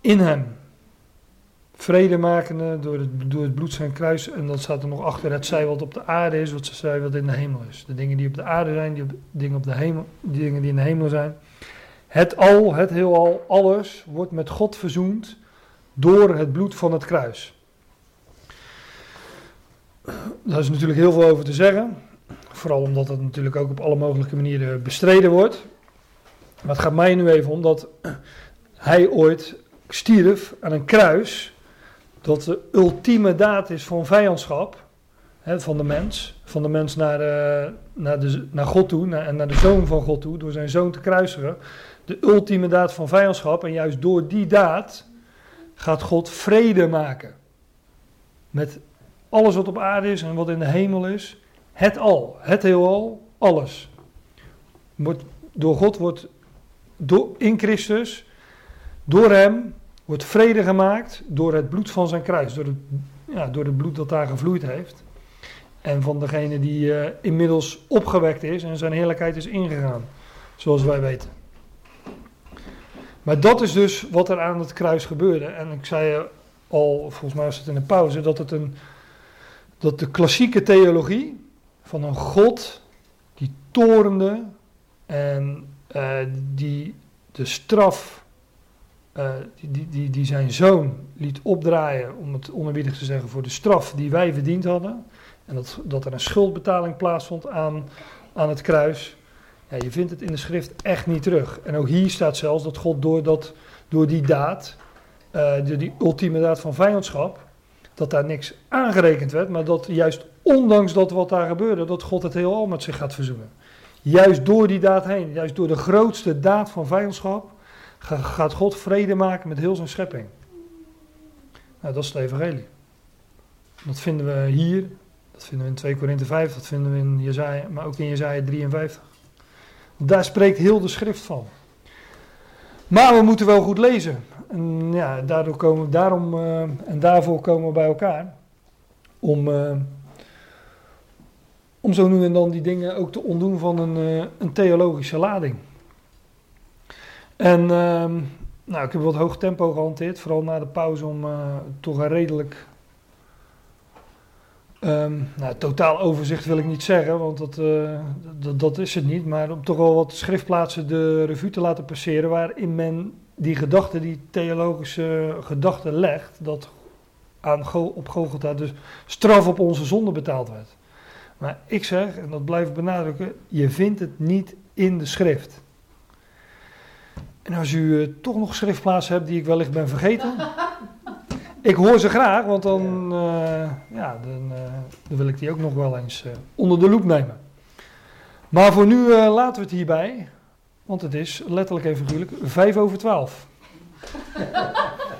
in hem vrede makende door het, door het bloed zijn kruis. En dat staat er nog achter. Het zij wat op de aarde is, wat zij wat in de hemel is. De dingen die op de aarde zijn, die dingen, op de hemel, die dingen die in de hemel zijn. Het al, het heelal, alles wordt met God verzoend door het bloed van het kruis. Daar is natuurlijk heel veel over te zeggen. Vooral omdat het natuurlijk ook op alle mogelijke manieren bestreden wordt. Maar het gaat mij nu even om dat hij ooit stierf aan een kruis dat de ultieme daad is van vijandschap van de mens. Van de mens naar, uh, naar, naar God toe en naar de zoon van God toe, door zijn zoon te kruisigen. De ultieme daad van vijandschap. En juist door die daad gaat God vrede maken. Met alles wat op aarde is en wat in de hemel is. Het al, het heelal, alles. Door God wordt door, in Christus, door hem, wordt vrede gemaakt door het bloed van zijn kruis. Door het, ja, door het bloed dat daar gevloeid heeft. En van degene die uh, inmiddels opgewekt is en zijn heerlijkheid is ingegaan. Zoals wij weten. Maar dat is dus wat er aan het kruis gebeurde. En ik zei al, volgens mij was het in de pauze, dat, het een, dat de klassieke theologie van een God die torende en uh, die de straf uh, die, die, die zijn zoon liet opdraaien, om het onerbiedig te zeggen, voor de straf die wij verdiend hadden. En dat, dat er een schuldbetaling plaatsvond aan, aan het kruis. Ja, je vindt het in de schrift echt niet terug. En ook hier staat zelfs dat God door, dat, door die daad, uh, die, die ultieme daad van vijandschap, dat daar niks aangerekend werd, maar dat juist ondanks dat wat daar gebeurde, dat God het heelal met zich gaat verzoenen. Juist door die daad heen, juist door de grootste daad van vijandschap, gaat God vrede maken met heel zijn schepping. Nou, dat is het evangelie. Dat vinden we hier, dat vinden we in 2 Korinthe 5, dat vinden we in Jezaja, maar ook in Jezaja 53. Daar spreekt heel de schrift van. Maar we moeten wel goed lezen. En ja, daardoor komen, daarom, uh, en daarvoor komen we bij elkaar. Om, uh, om zo nu en dan die dingen ook te ontdoen van een, uh, een theologische lading. En nou, ik heb wat hoog tempo gehanteerd, vooral na de pauze om toch een redelijk. Um, nou, totaal overzicht wil ik niet zeggen, want dat, uh, dat, dat, is het niet. Maar om toch wel wat schriftplaatsen de revue te laten passeren. waarin men die gedachte, die theologische gedachte legt. dat aan, op Golgotha dus straf op onze zonde betaald werd. Maar ik zeg, en dat blijf ik benadrukken. je vindt het niet in de schrift. En als u uh, toch nog schriftplaatsen hebt die ik wellicht ben vergeten. *laughs* ik hoor ze graag, want dan, uh, ja, dan, uh, dan, wil ik die ook nog wel eens onder de loep nemen. Maar voor nu laten we het hierbij. Want het is letterlijk even figuurlijk 5 over 12. *laughs*